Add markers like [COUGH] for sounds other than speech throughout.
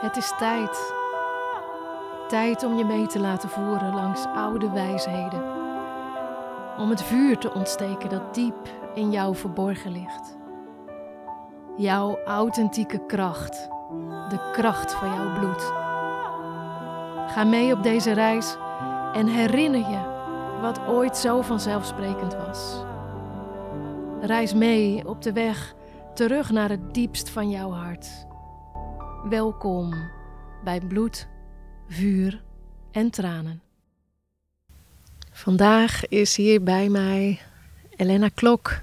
Het is tijd. Tijd om je mee te laten voeren langs oude wijsheden. Om het vuur te ontsteken dat diep in jou verborgen ligt. Jouw authentieke kracht, de kracht van jouw bloed. Ga mee op deze reis en herinner je wat ooit zo vanzelfsprekend was. Reis mee op de weg terug naar het diepst van jouw hart. Welkom bij bloed, vuur en tranen. Vandaag is hier bij mij Elena Klok.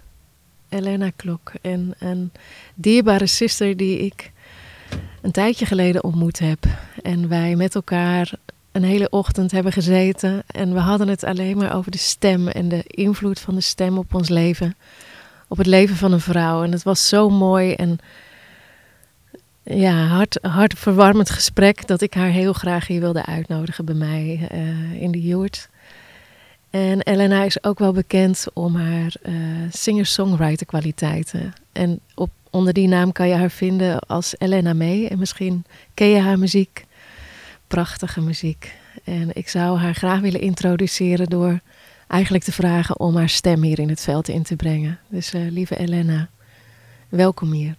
Elena Klok, en een dierbare zuster die ik een tijdje geleden ontmoet heb. En wij met elkaar een hele ochtend hebben gezeten en we hadden het alleen maar over de stem en de invloed van de stem op ons leven, op het leven van een vrouw. En het was zo mooi en ja, hart, hartverwarmend gesprek dat ik haar heel graag hier wilde uitnodigen bij mij uh, in de Joert. En Elena is ook wel bekend om haar uh, singer-songwriter kwaliteiten. En op, onder die naam kan je haar vinden als Elena May. En misschien ken je haar muziek. Prachtige muziek. En ik zou haar graag willen introduceren door eigenlijk te vragen om haar stem hier in het veld in te brengen. Dus uh, lieve Elena, welkom hier.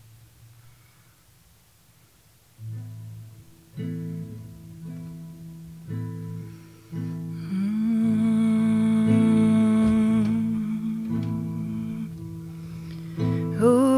Ooh.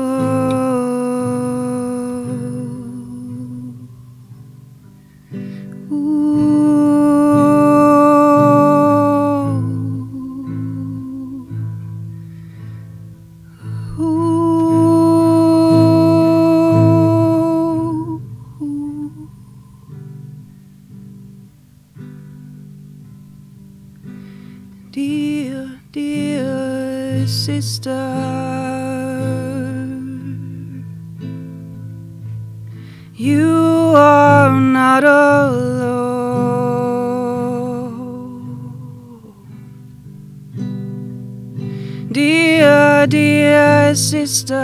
Sister,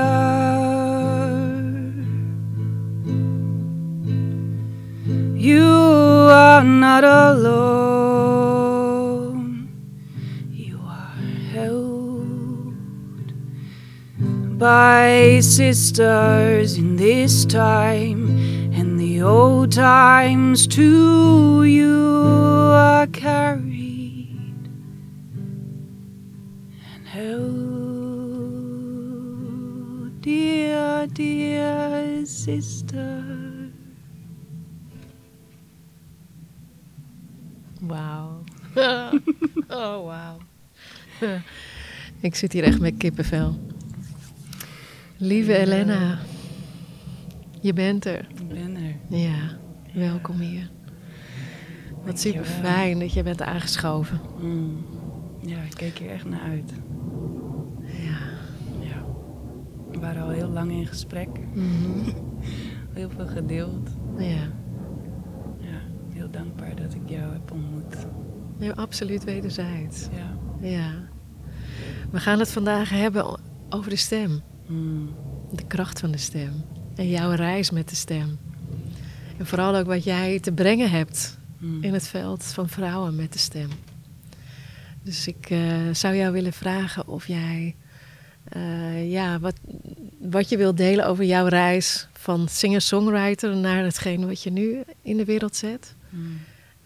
You are not alone, you are held by sisters in this time and the old times to you. Ik zit hier echt met kippenvel. Lieve Elena, je bent er. Ik ben er. Ja, welkom hier. Wat super fijn dat je bent aangeschoven. Mm. Ja, ik keek hier echt naar uit. Ja. ja. We waren al heel lang in gesprek. Mm [LAUGHS] heel veel gedeeld. Ja. Ja, heel dankbaar dat ik jou heb ontmoet. Ja, absoluut wederzijds. Ja. Ja. We gaan het vandaag hebben over de stem. Mm. De kracht van de stem. En jouw reis met de stem. En vooral ook wat jij te brengen hebt mm. in het veld van vrouwen met de stem. Dus ik uh, zou jou willen vragen of jij uh, ja, wat, wat je wilt delen over jouw reis van singer-songwriter naar hetgeen wat je nu in de wereld zet. Mm.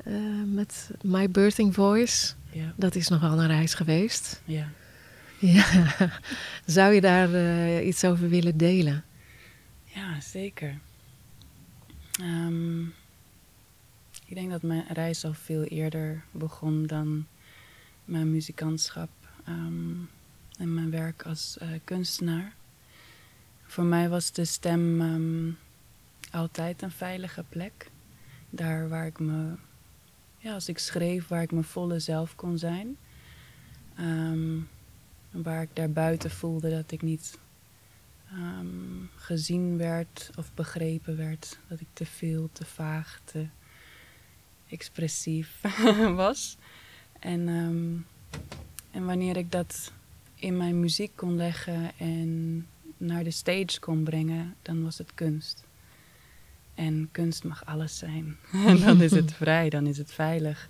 Uh, met My Birthing Voice. Ja. Dat is nogal een reis geweest. Ja. Ja, [LAUGHS] zou je daar uh, iets over willen delen? Ja, zeker. Um, ik denk dat mijn reis al veel eerder begon dan mijn muzikantschap um, en mijn werk als uh, kunstenaar. Voor mij was de stem um, altijd een veilige plek. Daar waar ik me, ja, als ik schreef, waar ik mijn volle zelf kon zijn. Um, Waar ik daarbuiten voelde dat ik niet um, gezien werd of begrepen werd. Dat ik te veel, te vaag, te expressief [LAUGHS] was. En, um, en wanneer ik dat in mijn muziek kon leggen en naar de stage kon brengen, dan was het kunst. En kunst mag alles zijn. en [LAUGHS] dan is het [LAUGHS] vrij, dan is het veilig.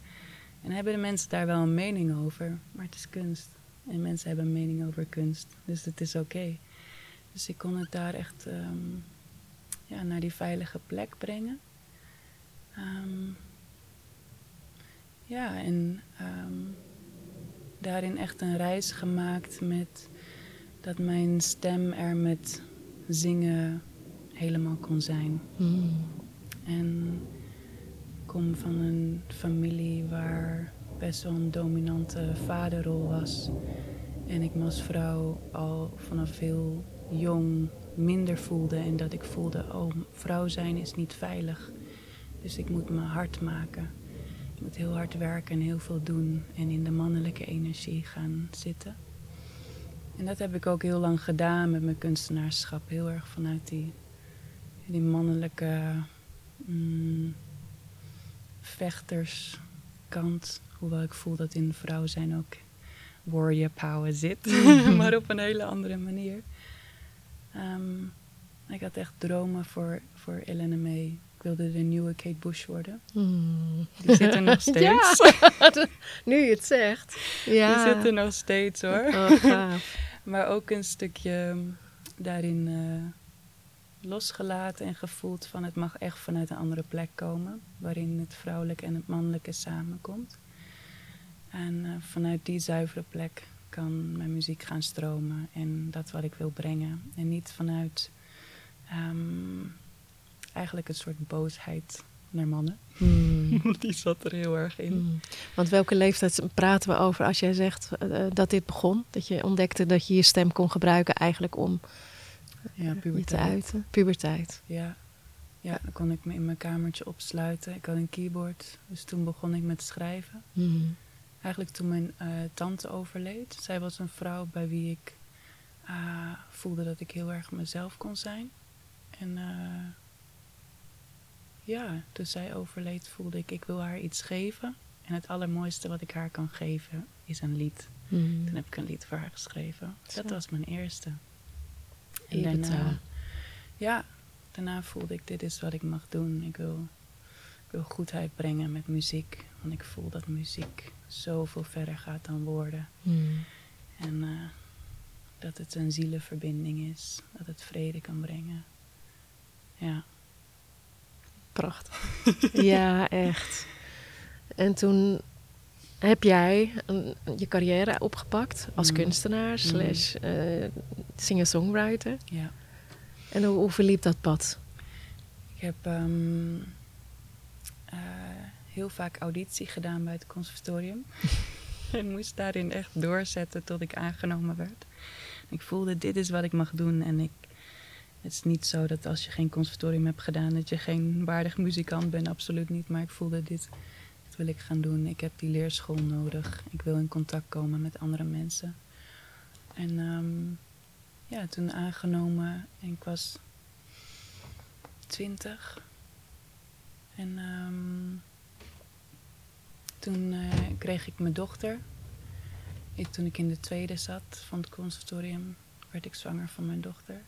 En hebben de mensen daar wel een mening over, maar het is kunst. En mensen hebben een mening over kunst, dus het is oké. Dus ik kon het daar echt ehm, ja, naar die veilige plek brengen. Ehm, ja, en ehm, daarin echt een reis gemaakt met dat mijn stem er met zingen helemaal kon zijn. Mm. En ik kom van een familie waar best wel een dominante vaderrol was. En ik me als vrouw al vanaf heel jong minder voelde. En dat ik voelde, oh, vrouw zijn is niet veilig. Dus ik moet me hard maken. Ik moet heel hard werken en heel veel doen. En in de mannelijke energie gaan zitten. En dat heb ik ook heel lang gedaan met mijn kunstenaarschap. Heel erg vanuit die, die mannelijke mm, vechterskant. Hoewel ik voel dat in vrouw zijn ook warrior power zit. [LAUGHS] maar op een hele andere manier. Ehm, ik had echt dromen voor, voor Elena May. Ik wilde de nieuwe Kate Bush worden. Mm. Die zit er nog [LAUGHS] steeds. Ja, [LAUGHS] nu je het zegt. Ja. Die zit er nog steeds hoor. Oh. Maar ook een stukje daarin eh, losgelaten en gevoeld van het mag echt vanuit een andere plek komen. Waarin het vrouwelijke en het mannelijke samenkomt. En eh, vanuit die zuivere plek kan mijn muziek gaan stromen en dat wat ik wil brengen. En niet vanuit ehm, eigenlijk een soort boosheid naar mannen. [LAUGHS] Mm. Die zat er heel erg in. Mm. Want welke leeftijd praten we over als jij zegt eh, dat dit begon? Dat je ontdekte dat je je stem kon gebruiken eigenlijk om Ja, je te puberteit. uiten? Puberteit. Ja. ja, dan kon ik me in mijn kamertje opsluiten. Ik had een keyboard, dus toen begon ik met schrijven. Mm. Eigenlijk toen mijn eh, tante overleed. Zij was een vrouw bij wie ik ah, voelde dat ik heel erg mezelf kon zijn. En eh, ja, toen zij overleed voelde ik, ik wil haar iets geven. En het allermooiste wat ik haar kan geven is een lied. Mm. Toen heb ik een lied voor haar geschreven. Zo. Dat was mijn eerste. En daarna, ja, daarna voelde ik, dit is wat ik mag doen. Ik wil, ik wil goedheid brengen met muziek. Want ik voel dat muziek zoveel verder gaat dan woorden. Mm. En eh, dat het een zielenverbinding is. Dat het vrede kan brengen. Ja. Prachtig. ja, echt. En toen heb jij een- je carrière opgepakt als Mm. kunstenaar slash eh, singer-songwriter. ja. En hoe, hoe verliep dat pad? Ik heb ehm, eh, heel vaak auditie gedaan bij het conservatorium. [LAUGHS] en moest daarin echt doorzetten tot ik aangenomen werd. Ik voelde, dit is wat ik mag doen. En ik, het is niet zo dat als je geen conservatorium hebt gedaan... dat je geen waardig muzikant bent, absoluut niet. Maar ik voelde, dit wil ik gaan doen. Ik heb die leerschool nodig. Ik wil in contact komen met andere mensen. En ehm, ja, toen aangenomen en ik was 20. En ehm, toen eh, kreeg ik mijn dochter. Ik, toen ik in de tweede zat van het conservatorium, werd ik zwanger van mijn dochter.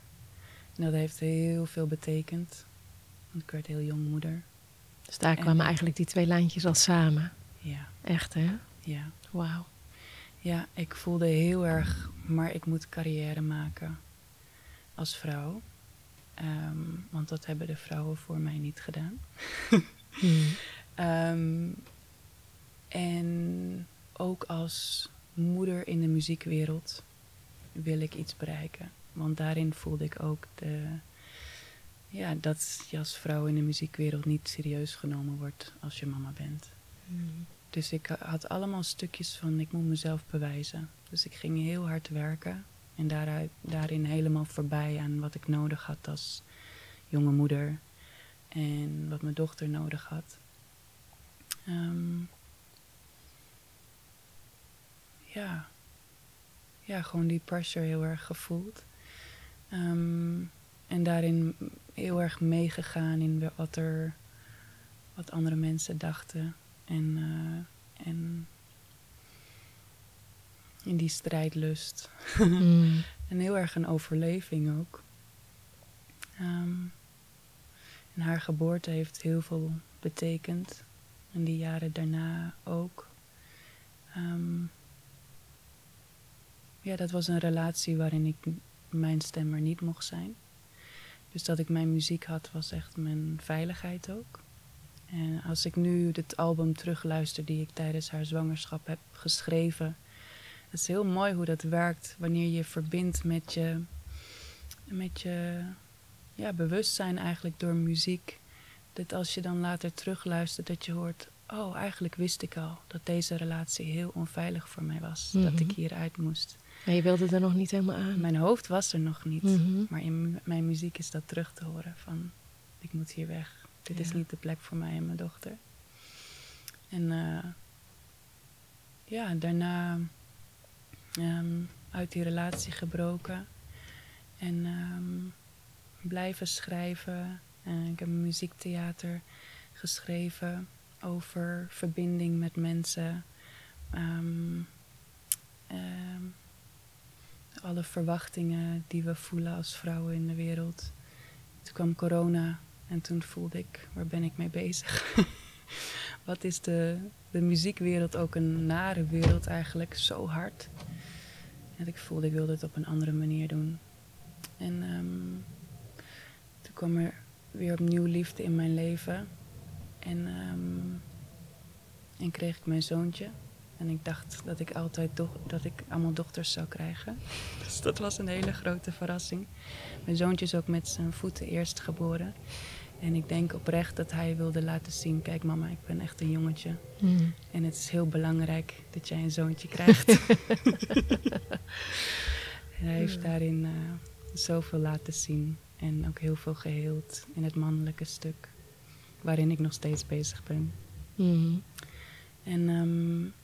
En dat heeft heel veel betekend. Want ik werd heel jong moeder. Dus daar En- kwamen eigenlijk die twee lijntjes al samen. Ja, Echt, hè? ja. Wauw. Ja, ik voelde heel erg, maar ik moet carrière maken als vrouw. Ehm, want dat hebben de vrouwen voor mij niet gedaan. [LAUGHS] Mm. Ehm, en ook als moeder in de muziekwereld wil ik iets bereiken. Want daarin voelde ik ook de, ja, dat je als vrouw in de muziekwereld niet serieus genomen wordt als je mama bent. Mm. Dus ik had allemaal stukjes van ik moet mezelf bewijzen. Dus ik ging heel hard werken en daaruit, daarin helemaal voorbij aan wat ik nodig had als jonge moeder en wat mijn dochter nodig had. Ehm, ja. ja, gewoon die pressure heel erg gevoeld. Ehm, en daarin heel erg meegegaan in wat er wat andere mensen dachten. En, eh, en in die strijdlust. Mm. [LAUGHS] En heel erg een overleving ook. Ehm, En haar geboorte heeft heel veel betekend. En die jaren daarna ook. Ehm, ja, dat was een relatie waarin ik mijn stem er niet mocht zijn. Dus dat ik mijn muziek had, was echt mijn veiligheid ook. En als ik nu het album terugluister die ik tijdens haar zwangerschap heb geschreven. Het is heel mooi hoe dat werkt wanneer je verbindt met je, met je ja, bewustzijn eigenlijk door muziek. Dat als je dan later terugluistert, dat je hoort, oh eigenlijk wist ik al dat deze relatie heel onveilig voor mij was. Dat ik Mhm. hieruit moest. Maar je wilde er nog niet helemaal aan. Mijn hoofd was er nog niet. Mhm. Maar in mijn muziek is dat terug te horen van ik moet hier weg. Dit is niet de plek voor mij en mijn dochter. En eh, ja, daarna ehm, uit die relatie gebroken. En ehm, blijven schrijven. En ik heb een muziektheater geschreven over verbinding met mensen. Ehm, alle verwachtingen die we voelen als vrouwen in de wereld. Toen kwam corona en toen voelde ik, waar ben ik mee bezig? [LAUGHS] Wat is de, de muziekwereld ook een nare wereld eigenlijk, zo hard. En ik voelde, ik wilde het op een andere manier doen. En ehm, toen kwam er weer opnieuw liefde in mijn leven. En, ehm, en kreeg ik mijn zoontje. En ik dacht dat ik altijd dat ik allemaal dochters zou krijgen. [LAUGHS] Dus dat was een hele grote verrassing. Mijn zoontje is ook met zijn voeten eerst geboren. En ik denk oprecht dat hij wilde laten zien: kijk, mama, ik ben echt een jongetje. Mhm. En het is heel belangrijk dat jij een zoontje krijgt. en [LAUGHS] [LAUGHS] hij heeft daarin eh, zoveel laten zien. En ook heel veel geheeld in het mannelijke stuk. Waarin ik nog steeds bezig ben. Mhm. En, ehm,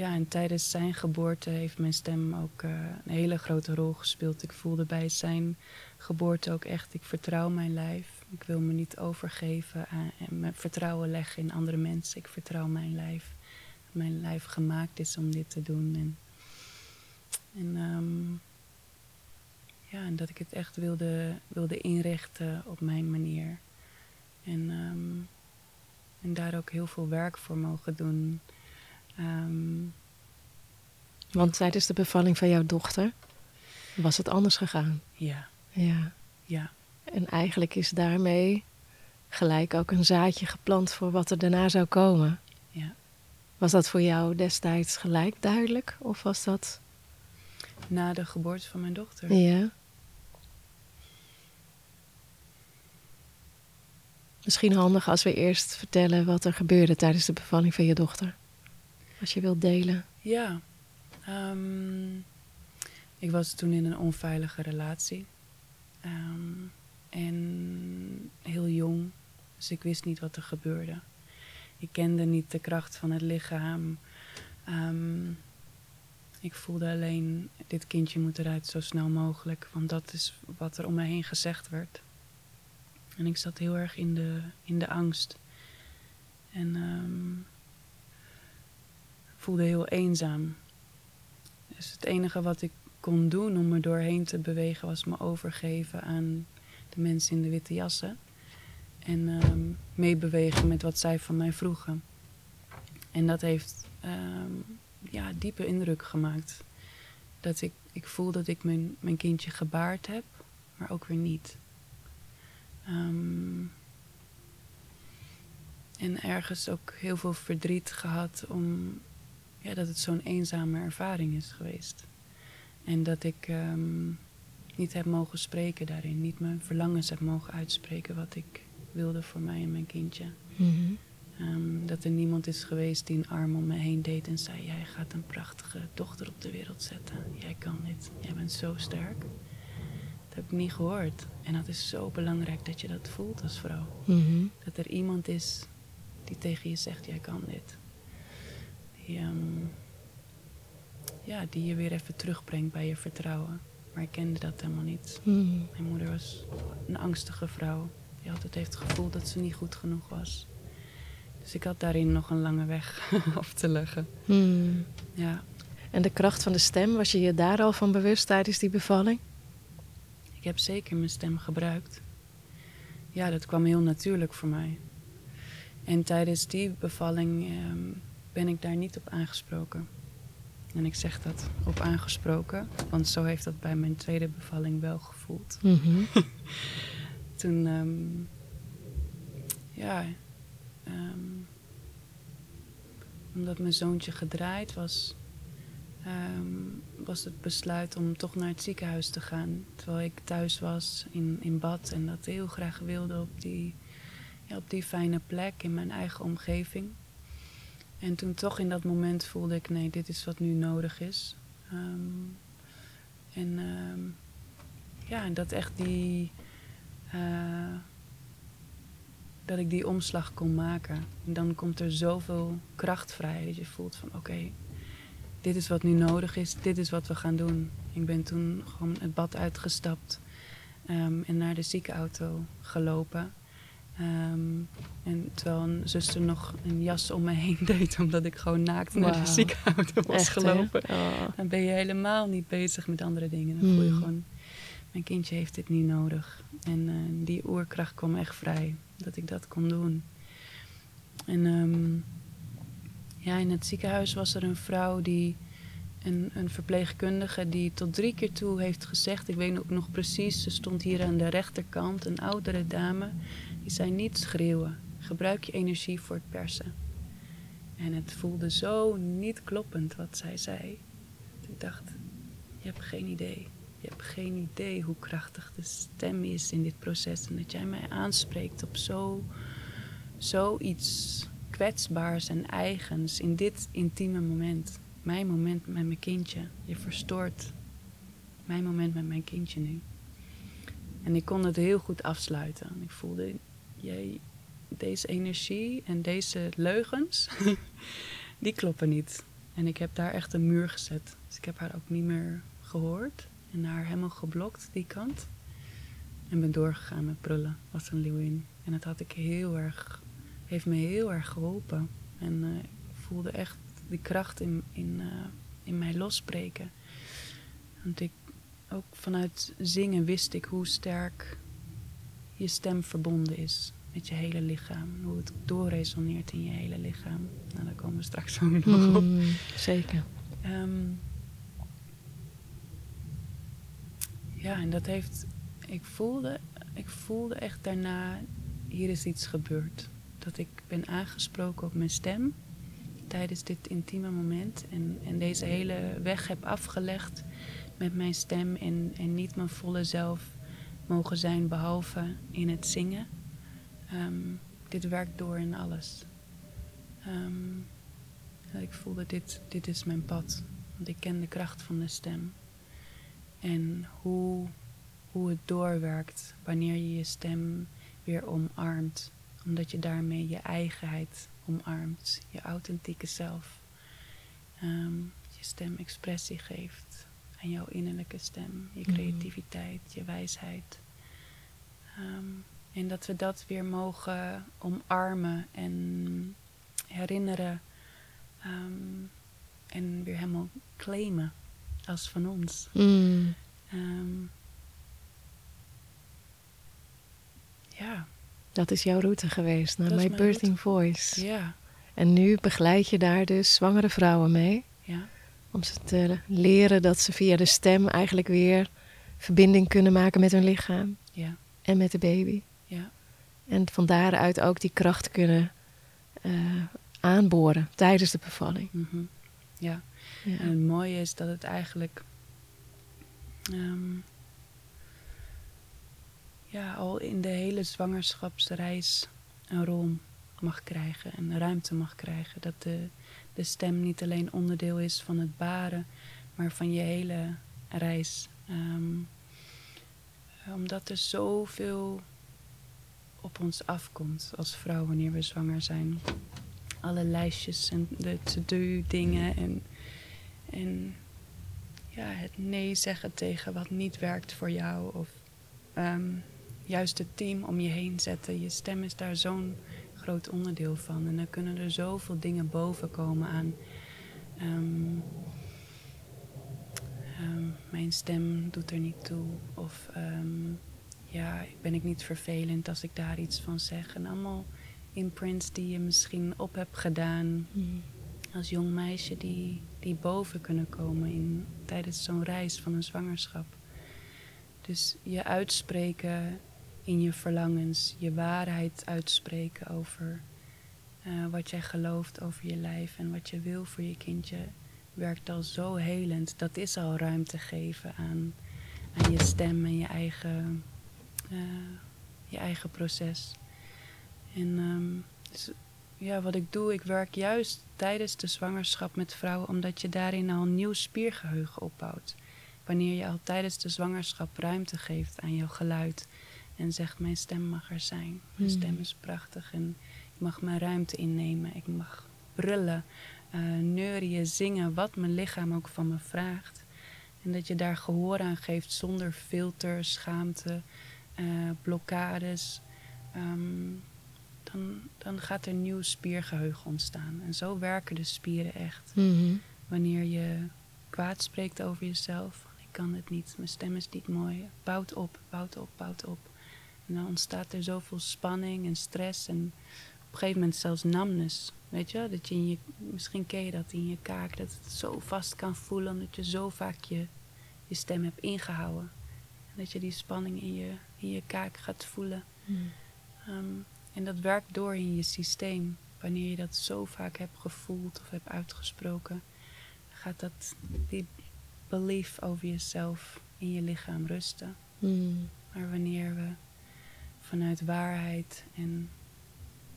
ja, en tijdens zijn geboorte heeft mijn stem ook eh, een hele grote rol gespeeld. Ik voelde bij zijn geboorte ook echt, ik vertrouw mijn lijf. Ik wil me niet overgeven aan, en vertrouwen leggen in andere mensen. Ik vertrouw mijn lijf. Mijn lijf gemaakt is om dit te doen. En, en, ehm, ja, en dat ik het echt wilde, wilde inrichten op mijn manier. En, ehm, en daar ook heel veel werk voor mogen doen. Ehm, Want tijdens de bevalling van jouw dochter was het anders gegaan. ja, Ja. ja, En eigenlijk is daarmee gelijk ook een zaadje geplant voor wat er daarna zou komen. ja. Was dat voor jou destijds gelijk duidelijk? Of was dat... Na de geboorte van mijn dochter. Ja. Misschien handig als we eerst vertellen wat er gebeurde tijdens de bevalling van je dochter. Als je wilt delen. Ja. ehm, ik was toen in een onveilige relatie. Ehm, en heel jong. Dus ik wist niet wat er gebeurde. Ik kende niet de kracht van het lichaam. Ehm, ik voelde alleen, dit kindje moet eruit zo snel mogelijk. Want dat is wat er om me heen gezegd werd. En ik zat heel erg in de, in de angst. En ehm, voelde heel eenzaam. Dus het enige wat ik kon doen om er doorheen te bewegen was me overgeven aan de mensen in de witte jassen. En ehm, meebewegen met wat zij van mij vroegen. En dat heeft ehm, ja, diepe indruk gemaakt. Dat ik, ik voel dat ik mijn, mijn kindje gebaard heb, maar ook weer niet. Ehm, en ergens ook heel veel verdriet gehad om ja, dat het zo'n eenzame ervaring is geweest. En dat ik ehm, niet heb mogen spreken daarin. Niet mijn verlangens heb mogen uitspreken wat ik wilde voor mij en mijn kindje. Ehm, dat er niemand is geweest die een arm om me heen deed en zei: Jij gaat een prachtige dochter op de wereld zetten. Jij kan dit. Jij bent zo sterk. Dat heb ik niet gehoord. En dat is zo belangrijk dat je dat voelt als vrouw. Mhm. Dat er iemand is die tegen je zegt: Jij kan dit. Die, ehm, ja, die je weer even terugbrengt bij je vertrouwen. Maar ik kende dat helemaal niet. Mhm. Mijn moeder was een angstige vrouw. Die altijd heeft het gevoel dat ze niet goed genoeg was. Dus ik had daarin nog een lange weg [LAUGHS] af te leggen. Mhm. Ja, En de kracht van de stem, was je je daar al van bewust tijdens die bevalling? ik heb zeker mijn stem gebruikt. ja, dat kwam heel natuurlijk voor mij. En tijdens die bevalling ehm, ben ik daar niet op aangesproken. En ik zeg dat op aangesproken, want zo heeft dat bij mijn tweede bevalling wel gevoeld. Mhm. [LAUGHS] Toen, ehm, ja, ehm, omdat mijn zoontje gedraaid was, ehm, was het besluit om toch naar het ziekenhuis te gaan. Terwijl ik thuis was in, in bad en dat heel graag wilde op die, ja, op die fijne plek in mijn eigen omgeving. En toen toch in dat moment voelde ik, nee, dit is wat nu nodig is. Ehm, en ehm, ja, dat echt die, eh, dat ik die omslag kon maken. En dan komt er zoveel kracht vrij dat je voelt van, oké, dit is wat nu nodig is, dit is wat we gaan doen. Ik ben toen gewoon het bad uitgestapt ehm, en naar de ziekenauto gelopen. Ehm, en terwijl een zuster nog een jas om me heen [LAUGHS] deed, omdat ik gewoon naakt naar de Wauw. ziekenauto was Echt, gelopen. Oh. Dan ben je helemaal niet bezig met andere dingen. Dan voel je Hmm. gewoon, mijn kindje heeft dit niet nodig. En eh, die oerkracht kwam echt vrij, dat ik dat kon doen. En ehm, ja, in het ziekenhuis was er een vrouw die, een, een verpleegkundige, die tot drie keer toe heeft gezegd, ik weet ook nog precies, ze stond hier aan de rechterkant, een oudere dame, die zei niet schreeuwen, gebruik je energie voor het persen. En het voelde zo niet kloppend wat zij zei. Ik dacht, je hebt geen idee. Je hebt geen idee hoe krachtig de stem is in dit proces. En dat jij mij aanspreekt op zo, zoiets kwetsbaars en eigens in dit intieme moment. Mijn moment met mijn kindje. Je verstoort mijn moment met mijn kindje nu. En ik kon het heel goed afsluiten. Ik voelde, jij, deze energie en deze leugens, [LAUGHS] die kloppen niet. En ik heb daar echt een muur gezet. Dus ik heb haar ook niet meer gehoord. En haar helemaal geblokt, die kant. En ben doorgegaan met prullen als een leeuwin. En dat had ik heel erg, heeft me heel erg geholpen. En eh, ik voelde echt die kracht in, in, eh, in mij losbreken. Want ik, ook vanuit zingen wist ik hoe sterk je stem verbonden is met je hele lichaam. Hoe het doorresoneert in je hele lichaam. Nou, daar komen we straks ook nog op. Mm, zeker. Ehm, ja, en dat heeft. Ik voelde, ik voelde echt daarna. Hier is iets gebeurd. Dat ik ben aangesproken op mijn stem. Tijdens dit intieme moment. En, en deze hele weg heb afgelegd met mijn stem. En, en niet mijn volle zelf mogen zijn. Behalve in het zingen. Ehm, dit werkt door in alles. Ja, ik voelde, dit, dit is mijn pad. Want ik ken de kracht van de stem. En hoe, hoe het doorwerkt wanneer je je stem weer omarmt. Omdat je daarmee je eigenheid omarmt. Je authentieke zelf. Ehm, je stem expressie geeft aan jouw innerlijke stem. Je Mhm. creativiteit, je wijsheid. En dat we dat weer mogen omarmen en herinneren. ehm, en weer helemaal claimen als van ons. Mm, Ehm, ja, dat is jouw route geweest naar My Birthing Voice. ja, En nu begeleid je daar dus zwangere vrouwen mee. ja, Om ze te leren dat ze via de stem eigenlijk weer verbinding kunnen maken met hun lichaam ja, en met de baby. En van daaruit ook die kracht kunnen eh, aanboren tijdens de bevalling. mhm, ja. Ja. En het mooie is dat het eigenlijk ehm, ja, al in de hele zwangerschapsreis een rol mag krijgen en ruimte mag krijgen. Dat de, de stem niet alleen onderdeel is van het baren, maar van je hele reis. Ehm, omdat er zoveel op ons afkomt als vrouw wanneer we zwanger zijn. Alle lijstjes en de to-do dingen en, en ja, het nee zeggen tegen wat niet werkt voor jou. Of ehm, juist het team om je heen zetten. Je stem is daar zo'n groot onderdeel van. En dan kunnen er zoveel dingen boven komen aan. ehm, ehm, mijn stem doet er niet toe. Of ja, ben ik niet vervelend als ik daar iets van zeg. En allemaal imprints die je misschien op hebt gedaan Hmm. als jong meisje die, die boven kunnen komen in, tijdens zo'n reis van een zwangerschap. Dus je uitspreken in je verlangens, je waarheid uitspreken over eh, wat jij gelooft over je lijf en wat je wil voor je kindje, werkt al zo helend. Dat is al ruimte geven aan, aan je stem en je eigen, eh, je eigen proces. En ehm, dus ja, wat ik doe, ik werk juist tijdens de zwangerschap met vrouwen, omdat je daarin al een nieuw spiergeheugen opbouwt. Wanneer je al tijdens de zwangerschap ruimte geeft aan jouw geluid en zegt: Mijn stem mag er zijn. Mijn Hmm. stem is prachtig en ik mag mijn ruimte innemen. Ik mag brullen, eh neurien, zingen, wat mijn lichaam ook van me vraagt. En dat je daar gehoor aan geeft zonder filter, schaamte, eh, blokkades. Ehm, dan, dan gaat er nieuw spiergeheugen ontstaan. En zo werken de spieren echt. Mhm. Wanneer je kwaad spreekt over jezelf. Ik kan het niet, mijn stem is niet mooi. Bouwt op, bouwt op, bouwt op. En dan ontstaat er zoveel spanning en stress. En op een gegeven moment zelfs namnis. Weet je, dat je in je, misschien ken je dat in je kaak, dat het zo vast kan voelen omdat je zo vaak je, je stem hebt ingehouden. Dat je die spanning in je, in je kaak gaat voelen. Hmm. Ehm, en dat werkt door in je systeem. Wanneer je dat zo vaak hebt gevoeld of hebt uitgesproken, gaat dat die belief over jezelf in je lichaam rusten. Hmm. Maar wanneer we vanuit waarheid en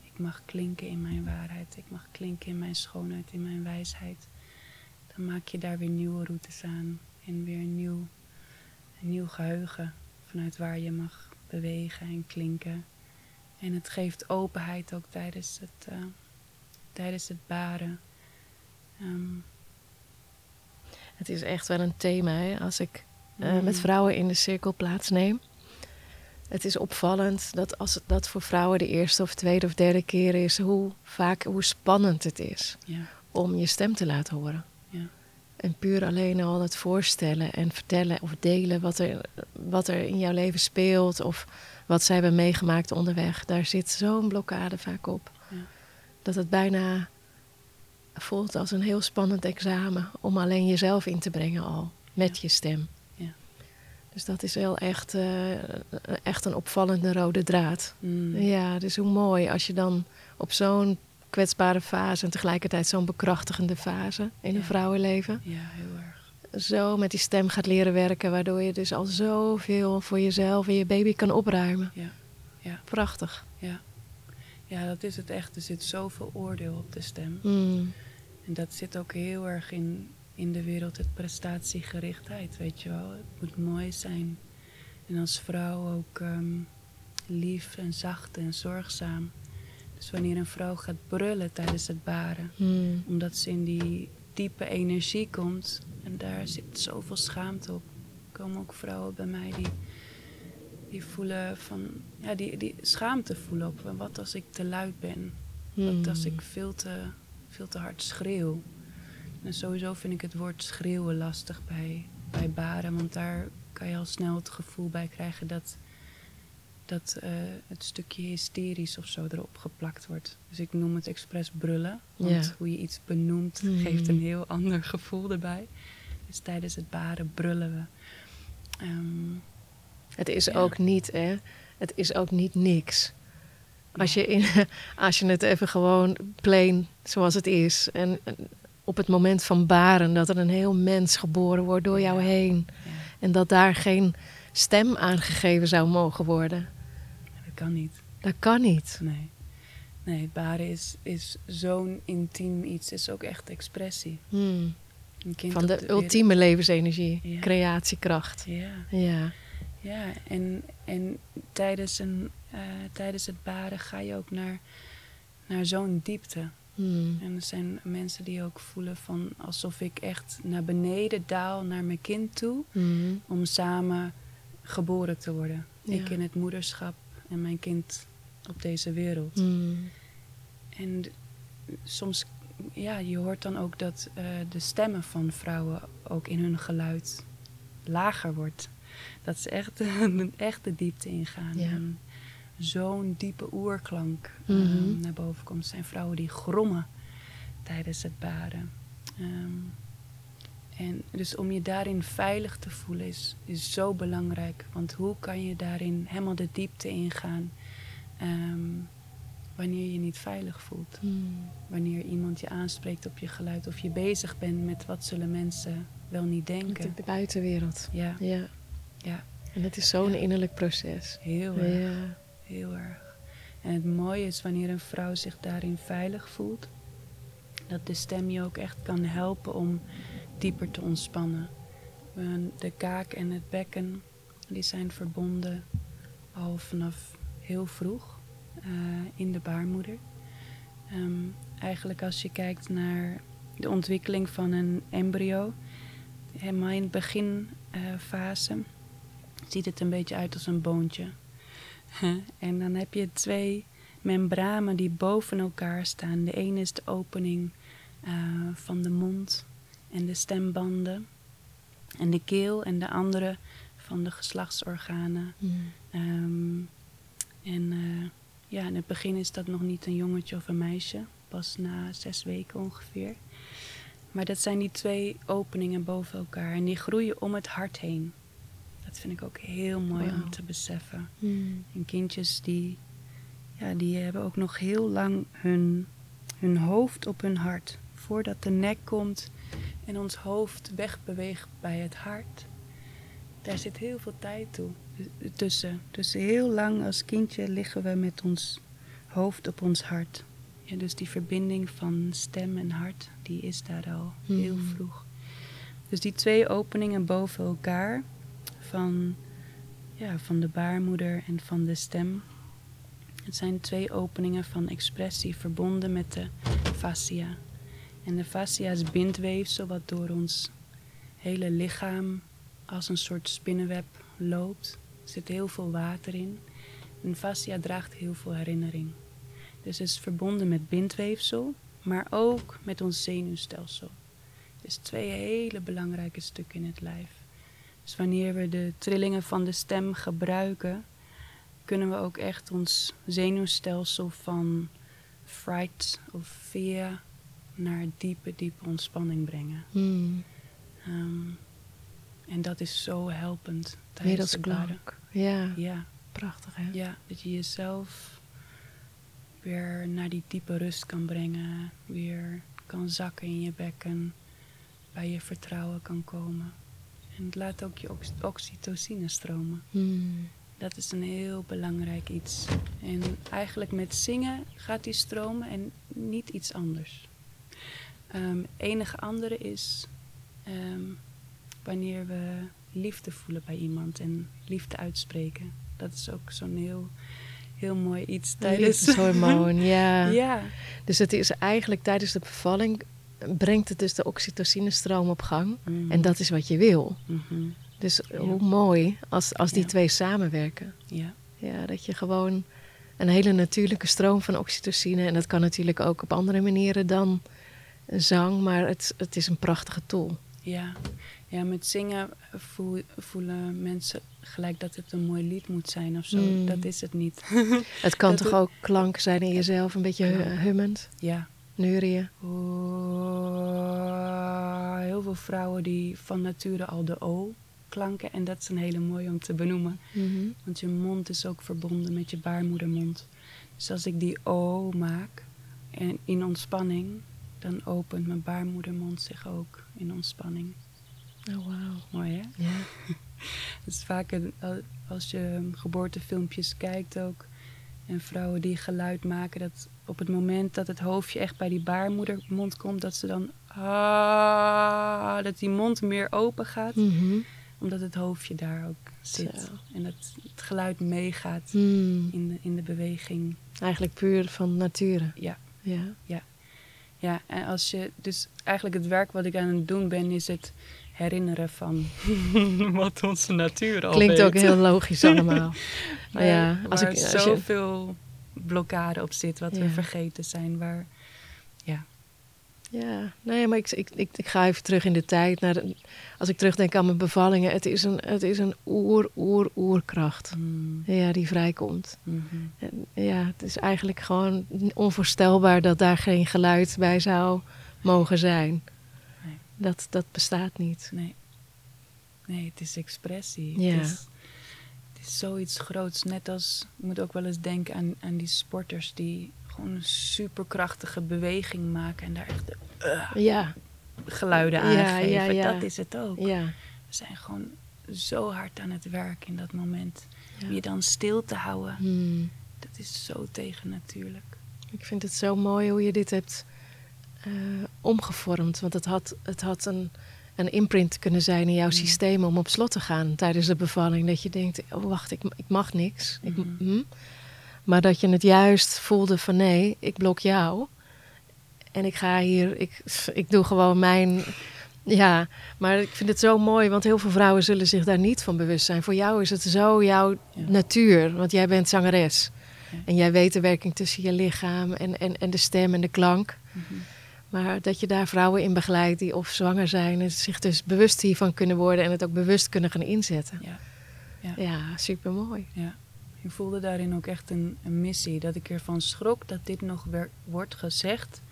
ik mag klinken in mijn waarheid, ik mag klinken in mijn schoonheid, in mijn wijsheid, dan maak je daar weer nieuwe routes aan en weer een nieuw, een nieuw geheugen vanuit waar je mag bewegen en klinken. En het geeft openheid ook tijdens het, eh, tijdens het baren. Ehm, Het is echt wel een thema hè? als ik eh, mm, met vrouwen in de cirkel plaatsneem. Het is opvallend dat als dat voor vrouwen de eerste of tweede of derde keer is, hoe vaak, hoe spannend het is Ja, om je stem te laten horen. En puur alleen al het voorstellen en vertellen of delen wat er, wat er in jouw leven speelt of wat zij hebben meegemaakt onderweg, daar zit zo'n blokkade vaak op. Ja. Dat het bijna voelt als een heel spannend examen om alleen jezelf in te brengen al met Ja. je stem. Ja. Dus dat is wel echt, eh, echt een opvallende rode draad. Mm, Ja, dus hoe mooi als je dan op zo'n kwetsbare fase en tegelijkertijd zo'n bekrachtigende fase in een vrouwenleven ja, heel erg. zo met die stem gaat leren werken, waardoor je dus al zoveel voor jezelf en je baby kan opruimen. Ja, ja. Prachtig. Ja. ja, dat is het echt. Er zit zoveel oordeel op de stem. Mm. En dat zit ook heel erg in, in de wereld, het prestatiegerichtheid, weet je wel. Het moet mooi zijn. En als vrouw ook ehm, lief en zacht en zorgzaam. Dus wanneer een vrouw gaat brullen tijdens het baren, Mm. omdat ze in die diepe energie komt, en daar zit zoveel schaamte op. Er komen ook vrouwen bij mij die, die voelen van, ja, die, die schaamte voelen op. Wat als ik te luid ben? Wat als Mm. ik veel te, veel te hard schreeuw? En sowieso vind ik het woord schreeuwen lastig bij, bij baren, want daar kan je al snel het gevoel bij krijgen dat, dat eh, het stukje hysterisch of zo erop geplakt wordt. Dus ik noem het expres brullen, want Ja. hoe je iets benoemt Mm. geeft een heel ander gevoel erbij. Dus tijdens het baren brullen we. Ehm, Het is Ja. ook niet, hè? Het is ook niet niks. Als je, in, [LAUGHS] als je het even gewoon plain zoals het is. En op het moment van baren, dat er een heel mens geboren wordt door jou Ja. heen. En dat daar geen stem aangegeven zou mogen worden. Dat kan niet. Dat kan niet. Nee. Nee, baren is, is zo'n intiem iets. is ook echt expressie. Hmm. Van de ultieme levensenergie, Ja. creatiekracht. Ja, Ja. ja. En, en tijdens, een, eh, tijdens het baren ga je ook naar, naar zo'n diepte. Hmm. En er zijn mensen die ook voelen van alsof ik echt naar beneden daal naar mijn kind toe. Hmm. Om samen geboren te worden. Ja. Ik in het moederschap en mijn kind op deze wereld. Hmm. En soms, ja, je hoort dan ook dat eh, de stemmen van vrouwen ook in hun geluid lager wordt. Dat ze echt, [LAUGHS] echt de diepte ingaan. Ja. Zo'n diepe oerklank Mhm. ehm, naar boven komt. Er zijn vrouwen die grommen tijdens het baden. Ehm, en dus om je daarin veilig te voelen is, is zo belangrijk. Want hoe kan je daarin helemaal de diepte ingaan ehm, wanneer je je niet veilig voelt? Mm. Wanneer iemand je aanspreekt op je geluid of je bezig bent met wat zullen mensen wel niet Met denken. de buitenwereld. Ja, Ja. ja, En het is zo'n Ja. innerlijk proces. heel erg. Ja. Heel erg. En het mooie is wanneer een vrouw zich daarin veilig voelt, dat de stem je ook echt kan helpen om dieper te ontspannen. De kaak en het bekken, die zijn verbonden al vanaf heel vroeg eh, in de baarmoeder. Ehm, eigenlijk als je kijkt naar de ontwikkeling van een embryo, helemaal in het beginfase, ziet het een beetje uit als een boontje. En dan heb je twee membranen die boven elkaar staan. De ene is de opening eh, van de mond en de stembanden en de keel en de andere van de geslachtsorganen. Mm. Ehm, en eh, ja, in het begin is dat nog niet een jongetje of een meisje, pas na zes weken ongeveer. Maar dat zijn die twee openingen boven elkaar en die groeien om het hart heen. Dat vind ik ook heel mooi om te beseffen. Mm. En kindjes die, ja, die hebben ook nog heel lang hun, hun hoofd op hun hart. Voordat de nek komt en ons hoofd wegbeweegt bij het hart. Daar zit heel veel tijd toe, tussen. Dus heel lang als kindje liggen we met ons hoofd op ons hart. Ja, dus die verbinding van stem en hart, die is daar al heel Hmm. vroeg. Dus die twee openingen boven elkaar, van, ja, van de baarmoeder en van de stem. Het zijn twee openingen van expressie verbonden met de fascia. En de fascia is bindweefsel wat door ons hele lichaam als een soort spinnenweb loopt. Er zit heel veel water in. En fascia draagt heel veel herinnering. Dus is verbonden met bindweefsel, maar ook met ons zenuwstelsel. Dus twee hele belangrijke stukken in het lijf. Dus wanneer we de trillingen van de stem gebruiken, kunnen we ook echt ons zenuwstelsel van fright of fear naar diepe, diepe ontspanning brengen. Mm. Ehm, en dat is zo helpend tijdens. Wereldsklank. Ja, Ja, prachtig hè? ja, dat je jezelf weer naar die diepe rust kan brengen. Weer kan zakken in je bekken. Bij je vertrouwen kan komen. En het laat ook je ox- oxytocine stromen. Mm. Dat is een heel belangrijk iets. En eigenlijk met zingen gaat die stromen en niet iets anders. Ehm enige andere is ehm, wanneer we liefde voelen bij iemand en liefde uitspreken. Dat is ook zo'n heel, heel mooi iets tijdens... Liefdeshormoon, [LAUGHS] ja. ja, Dus het is eigenlijk tijdens de bevalling brengt het dus de oxytocinestroom op gang. Mhm. En dat is wat je wil. Mhm. Dus Ja. hoe mooi als, als die Ja. twee samenwerken. Ja, Ja, dat je gewoon een hele natuurlijke stroom van oxytocine. En dat kan natuurlijk ook op andere manieren dan zang. Maar het, het is een prachtige tool. ja. ja, met zingen voel- voelen mensen gelijk dat het een mooi lied moet zijn of zo. Mm. Dat is het niet. [LAUGHS] Het kan Dat toch ook klank zijn in jezelf. Een beetje hummend, ja. neurien. Oh, heel veel vrouwen die van nature al de O klanken. En dat is een hele mooie om te benoemen. Mhm. Want je mond is ook verbonden met je baarmoedermond. Dus als ik die O maak en in ontspanning, dan opent mijn baarmoedermond zich ook in ontspanning. Oh, wauw. Mooi hè? Ja. [LAUGHS] Het is vaak een- als je geboortefilmpjes kijkt ook. En vrouwen die geluid maken, dat op het moment dat het hoofdje echt bij die baarmoedermond komt, dat ze dan. Ah, dat die mond meer open gaat, Mhm. omdat het hoofdje daar ook zit. Zo. En dat het geluid meegaat Mm. in de, in de beweging. Eigenlijk puur van nature. Ja. Ja. Ja, en als je. Dus eigenlijk het werk wat ik aan het doen ben, is het herinneren van [LAUGHS] wat onze natuur al Klinkt ook heel logisch [LAUGHS] allemaal. Maar ja, als waar ik, als je, zoveel blokkade op zit, wat we Ja. vergeten zijn. Waar, ja. Ja, nee, maar ik, ik, ik, ik ga even terug in de tijd. Naar de- als ik terugdenk aan mijn bevallingen, het is een, het is een oer, oer, oerkracht. Mm, Ja, die vrijkomt. mhm. En ja, het is eigenlijk gewoon onvoorstelbaar dat daar geen geluid bij zou mogen zijn. Nee. Dat, dat bestaat niet. Nee. Nee, het is expressie. Ja. Het, is, het is zoiets groots. Net als, ik moet ook wel eens denken aan, aan die sporters die gewoon een superkrachtige beweging maken en daar echt de, uh, Ja, geluiden Ja, aangeven. ja. Dat is het ook. ja. We zijn gewoon zo hard aan het werk in dat moment. Om je dan stil te houden, Hmm. dat is zo tegennatuurlijk. Ik vind het zo mooi hoe je dit hebt eh, omgevormd. Want het had, het had een, een imprint kunnen zijn in jouw Mm. systeem om op slot te gaan tijdens de bevalling. Dat je denkt, oh wacht, ik, ik mag niks. Ik, Mhm. Maar dat je het juist voelde van nee, ik blok jou. En ik ga hier, ik, ik doe gewoon mijn. Ja, maar ik vind het zo mooi, want heel veel vrouwen zullen zich daar niet van bewust zijn. Voor jou is het zo jouw Ja. natuur, want jij bent zangeres. Ja. En jij weet de werking tussen je lichaam en, en, en de stem en de klank. Mhm. Maar dat je daar vrouwen in begeleidt die of zwanger zijn en zich dus bewust hiervan kunnen worden en het ook bewust kunnen gaan inzetten. Ja. Ja. Ja, super mooi. Ja, ik voelde daarin ook echt een, een missie. Dat ik ervan schrok dat dit nog wordt gezegd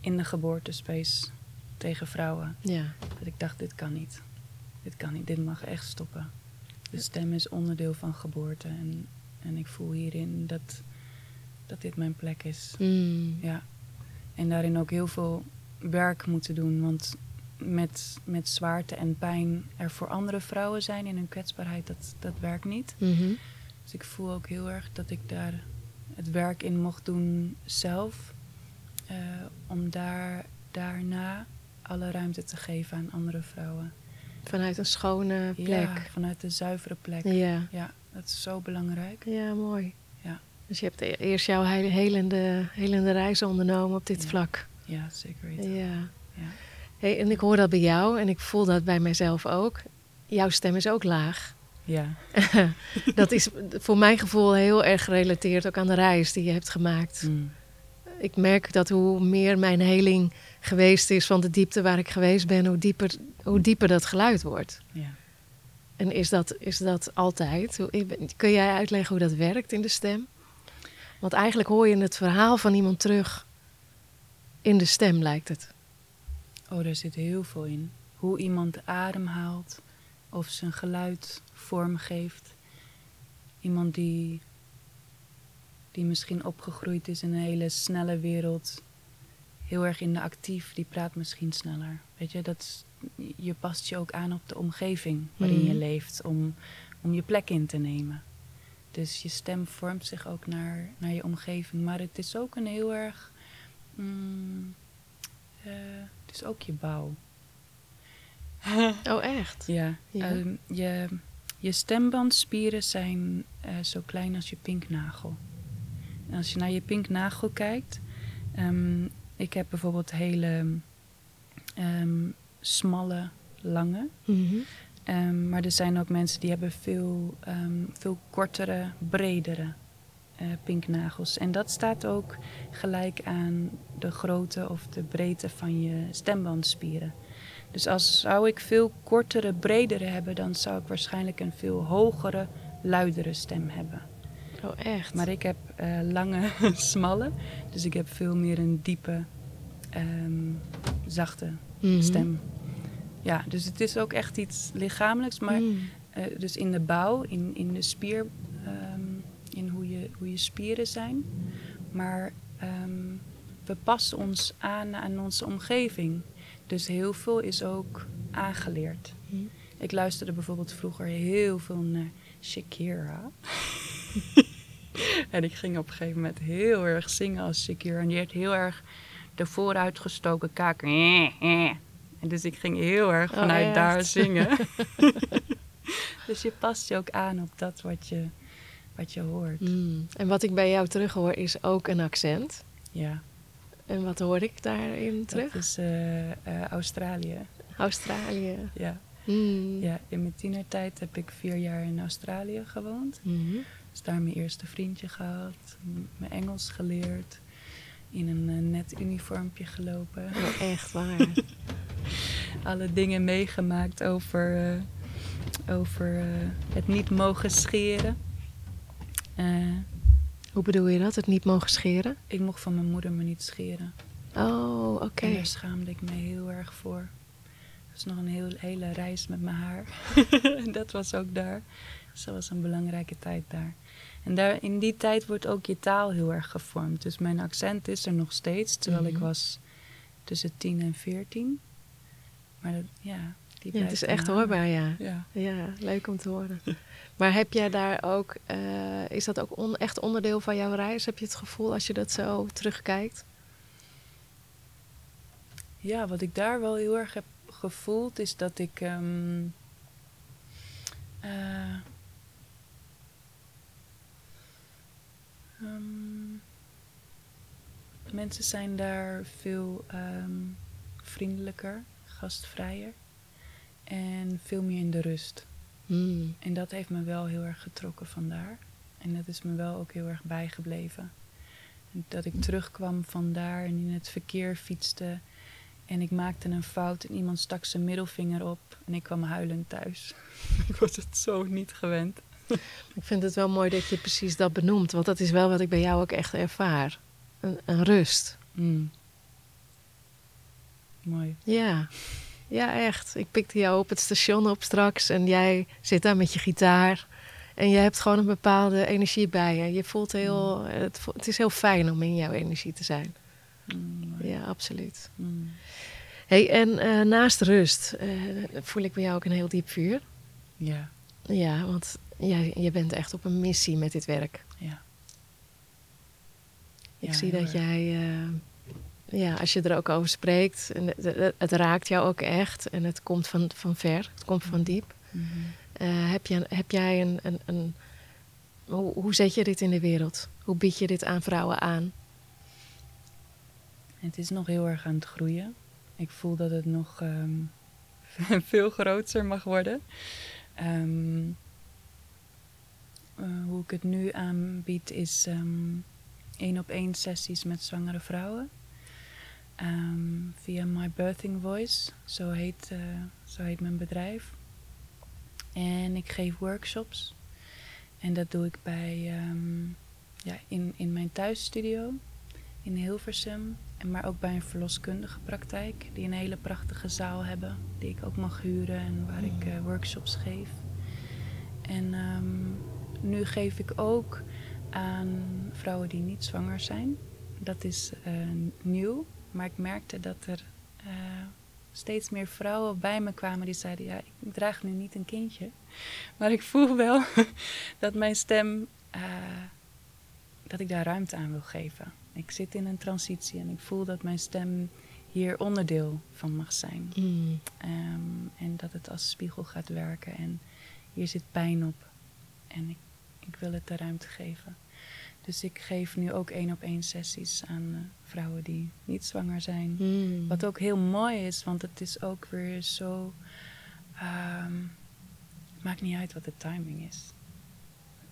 in de geboortespace tegen vrouwen. Ja. Dat ik dacht, dit kan niet. Dit kan niet, dit mag echt stoppen. De stem is onderdeel van geboorte. En, en ik voel hierin dat, dat dit mijn plek is. Mm. Ja. En daarin ook heel veel werk moeten doen. Want met, met zwaarte en pijn er voor andere vrouwen zijn in hun kwetsbaarheid, dat, dat werkt niet. Mhm. Dus ik voel ook heel erg dat ik daar het werk in mocht doen zelf. eh, om daar, daarna alle ruimte te geven aan andere vrouwen. Vanuit een schone Ja, plek. vanuit de zuivere plek. Ja. Ja, dat is zo belangrijk. Ja, mooi. Ja. Dus je hebt e- eerst jouw he- helende, helende reis ondernomen op dit Ja. vlak. Ja, zeker weten. Ja. Ja. Hey, en ik hoor dat bij jou en ik voel dat bij mijzelf ook. Jouw stem is ook laag. Ja, [LAUGHS] dat is voor mijn gevoel heel erg gerelateerd ook aan de reis die je hebt gemaakt. Mm. Ik merk dat hoe meer mijn heling geweest is van de diepte waar ik geweest ben, hoe dieper, hoe dieper dat geluid wordt. ja. En is dat, is dat altijd? Kun jij uitleggen hoe dat werkt in de stem? Want eigenlijk hoor je het verhaal van iemand terug in de stem, lijkt het. Oh, daar zit heel veel in. Hoe iemand ademhaalt of zijn geluid vormgeeft. Iemand die, die misschien opgegroeid is in een hele snelle wereld, heel erg in de actief, die praat misschien sneller. Weet je, dat is- je past je ook aan op de omgeving waarin je Mhm. leeft om, om je plek in te nemen. Dus je stem vormt zich ook naar, naar je omgeving. Maar het is ook een heel erg. mm, eh, het is ook je bouw. [LAUGHS] Oh, echt? Ja. Ja. ehm, je, je stembandspieren zijn eh, zo klein als je pinknagel. En als je naar je pinknagel kijkt. ehm, ik heb bijvoorbeeld hele ehm, smalle, lange. Mhm. Maar er zijn ook mensen die hebben veel, veel kortere, bredere eh, pinknagels. En dat staat ook gelijk aan de grootte of de breedte van je stembandspieren. Dus als zou ik veel kortere, bredere hebben, dan zou ik waarschijnlijk een veel hogere, luidere stem hebben. Oh, echt? Maar ik heb eh, lange, [LAUGHS] smalle, dus ik heb veel meer een diepe, ehm, zachte Mhm. stem. Ja, dus het is ook echt iets lichamelijks, maar Mm. eh, dus in de bouw, in, in de spier, ehm, in hoe je, hoe je spieren zijn. Maar ehm, we passen ons aan aan onze omgeving. Dus heel veel is ook aangeleerd. Hm. Ik luisterde bijvoorbeeld vroeger heel veel naar Shakira. [LAUGHS] en ik ging op een gegeven moment heel erg zingen als Shakira. En die had heel erg de vooruitgestoken kaak. En dus ik ging heel erg Oh, vanuit daar zingen. [LAUGHS] [LAUGHS] dus je past je ook aan op dat wat je, wat je hoort. Mm. En wat ik bij jou terug hoor is ook een accent. Ja, En wat hoor ik daarin terug? dat is eh, eh, Australië. Australië. Ja. Mm. ja, in mijn tienertijd heb ik vier jaar in Australië gewoond. Mhm. Dus daar mijn eerste vriendje gehad, mijn Engels geleerd. in een eh, net uniformpje gelopen. Oh, [LAUGHS] echt waar. Alle dingen meegemaakt over, over het niet mogen scheren. Hoe bedoel je dat? Het niet mogen scheren? ik mocht van mijn moeder me niet scheren. Oh, oké. En daar schaamde ik me heel erg voor. Het was nog een heel, hele reis met mijn haar. [LAUGHS] En dat was ook daar. Dus dat was een belangrijke tijd daar. En daar, in die tijd wordt ook je taal heel erg gevormd. Dus mijn accent is er nog steeds, terwijl ik Mhm. was tussen 10 en 14. Maar dat, ja, die Ja, het is echt hangen. hoorbaar, ja. Ja. Ja, leuk om te horen. [LAUGHS] Maar heb jij daar ook, eh, is dat ook echt onderdeel van jouw reis? Heb je het gevoel als je dat zo terugkijkt? Ja, wat ik daar wel heel erg heb gevoeld is dat ik. ehm, eh, ehm, mensen zijn daar veel ehm, vriendelijker, gastvrijer en veel meer in de rust. Hmm. En dat heeft me wel heel erg getrokken vandaar. En dat is me wel ook heel erg bijgebleven. En Dat ik terugkwam vandaar en in het verkeer fietste. En ik maakte een fout en iemand stak zijn middelvinger op. En ik kwam huilend thuis. [LAUGHS] ik was het zo niet gewend. Ik vind het wel mooi dat je precies dat benoemt, want dat is wel wat ik bij jou ook echt ervaar. Een, een rust. Mm. Mooi. Ja. Ja, echt. Ik pikte jou op het station op straks en jij zit daar met je gitaar. En je hebt gewoon een bepaalde energie bij je. Je voelt heel, het, vo- het is heel fijn om in jouw energie te zijn. Mm. Ja, absoluut. Mm. Hey, en eh, naast rust eh, voel ik bij jou ook een heel diep vuur. Ja, Ja, want jij, je bent echt op een missie met dit werk. ja. Ik Ja, zie dat erg. jij, eh, ja, als je er ook over spreekt, en het, raakt jou ook echt en het komt van, van ver, het komt van diep. Mhm. Eh, heb, je, heb jij een, een, een hoe, hoe zet je dit in de wereld? Hoe bied je dit aan vrouwen aan? Het is nog heel erg aan het groeien. Ik voel dat het nog ehm, [LAUGHS] veel groter mag worden. Ehm, eh, hoe ik het nu aanbied is ehm, één op één sessies met zwangere vrouwen. Ehm, via My Birthing Voice, zo heet, eh, zo heet mijn bedrijf. En ik geef workshops. En dat doe ik bij, ehm, ja, in, in mijn thuisstudio in Hilversum. Maar ook bij een verloskundige praktijk. Die een hele prachtige zaal hebben. Die ik ook mag huren en waar ik eh, workshops geef. En ehm, nu geef ik ook aan vrouwen die niet zwanger zijn. Dat is eh, nieuw. Maar ik merkte dat er eh, steeds meer vrouwen bij me kwamen die zeiden... Ja, ik draag nu niet een kindje. Maar ik voel wel [LAUGHS] dat mijn stem... eh, dat ik daar ruimte aan wil geven. Ik zit in een transitie en ik voel dat mijn stem hier onderdeel van mag zijn. Mm. Ehm, en dat het als spiegel gaat werken. En hier zit pijn op. En ik, ik wil het de ruimte geven. Dus ik geef nu ook één op één sessies aan eh, vrouwen die niet zwanger zijn. Mm. Wat ook heel mooi is, want het is ook weer zo. het maakt niet uit wat de timing is.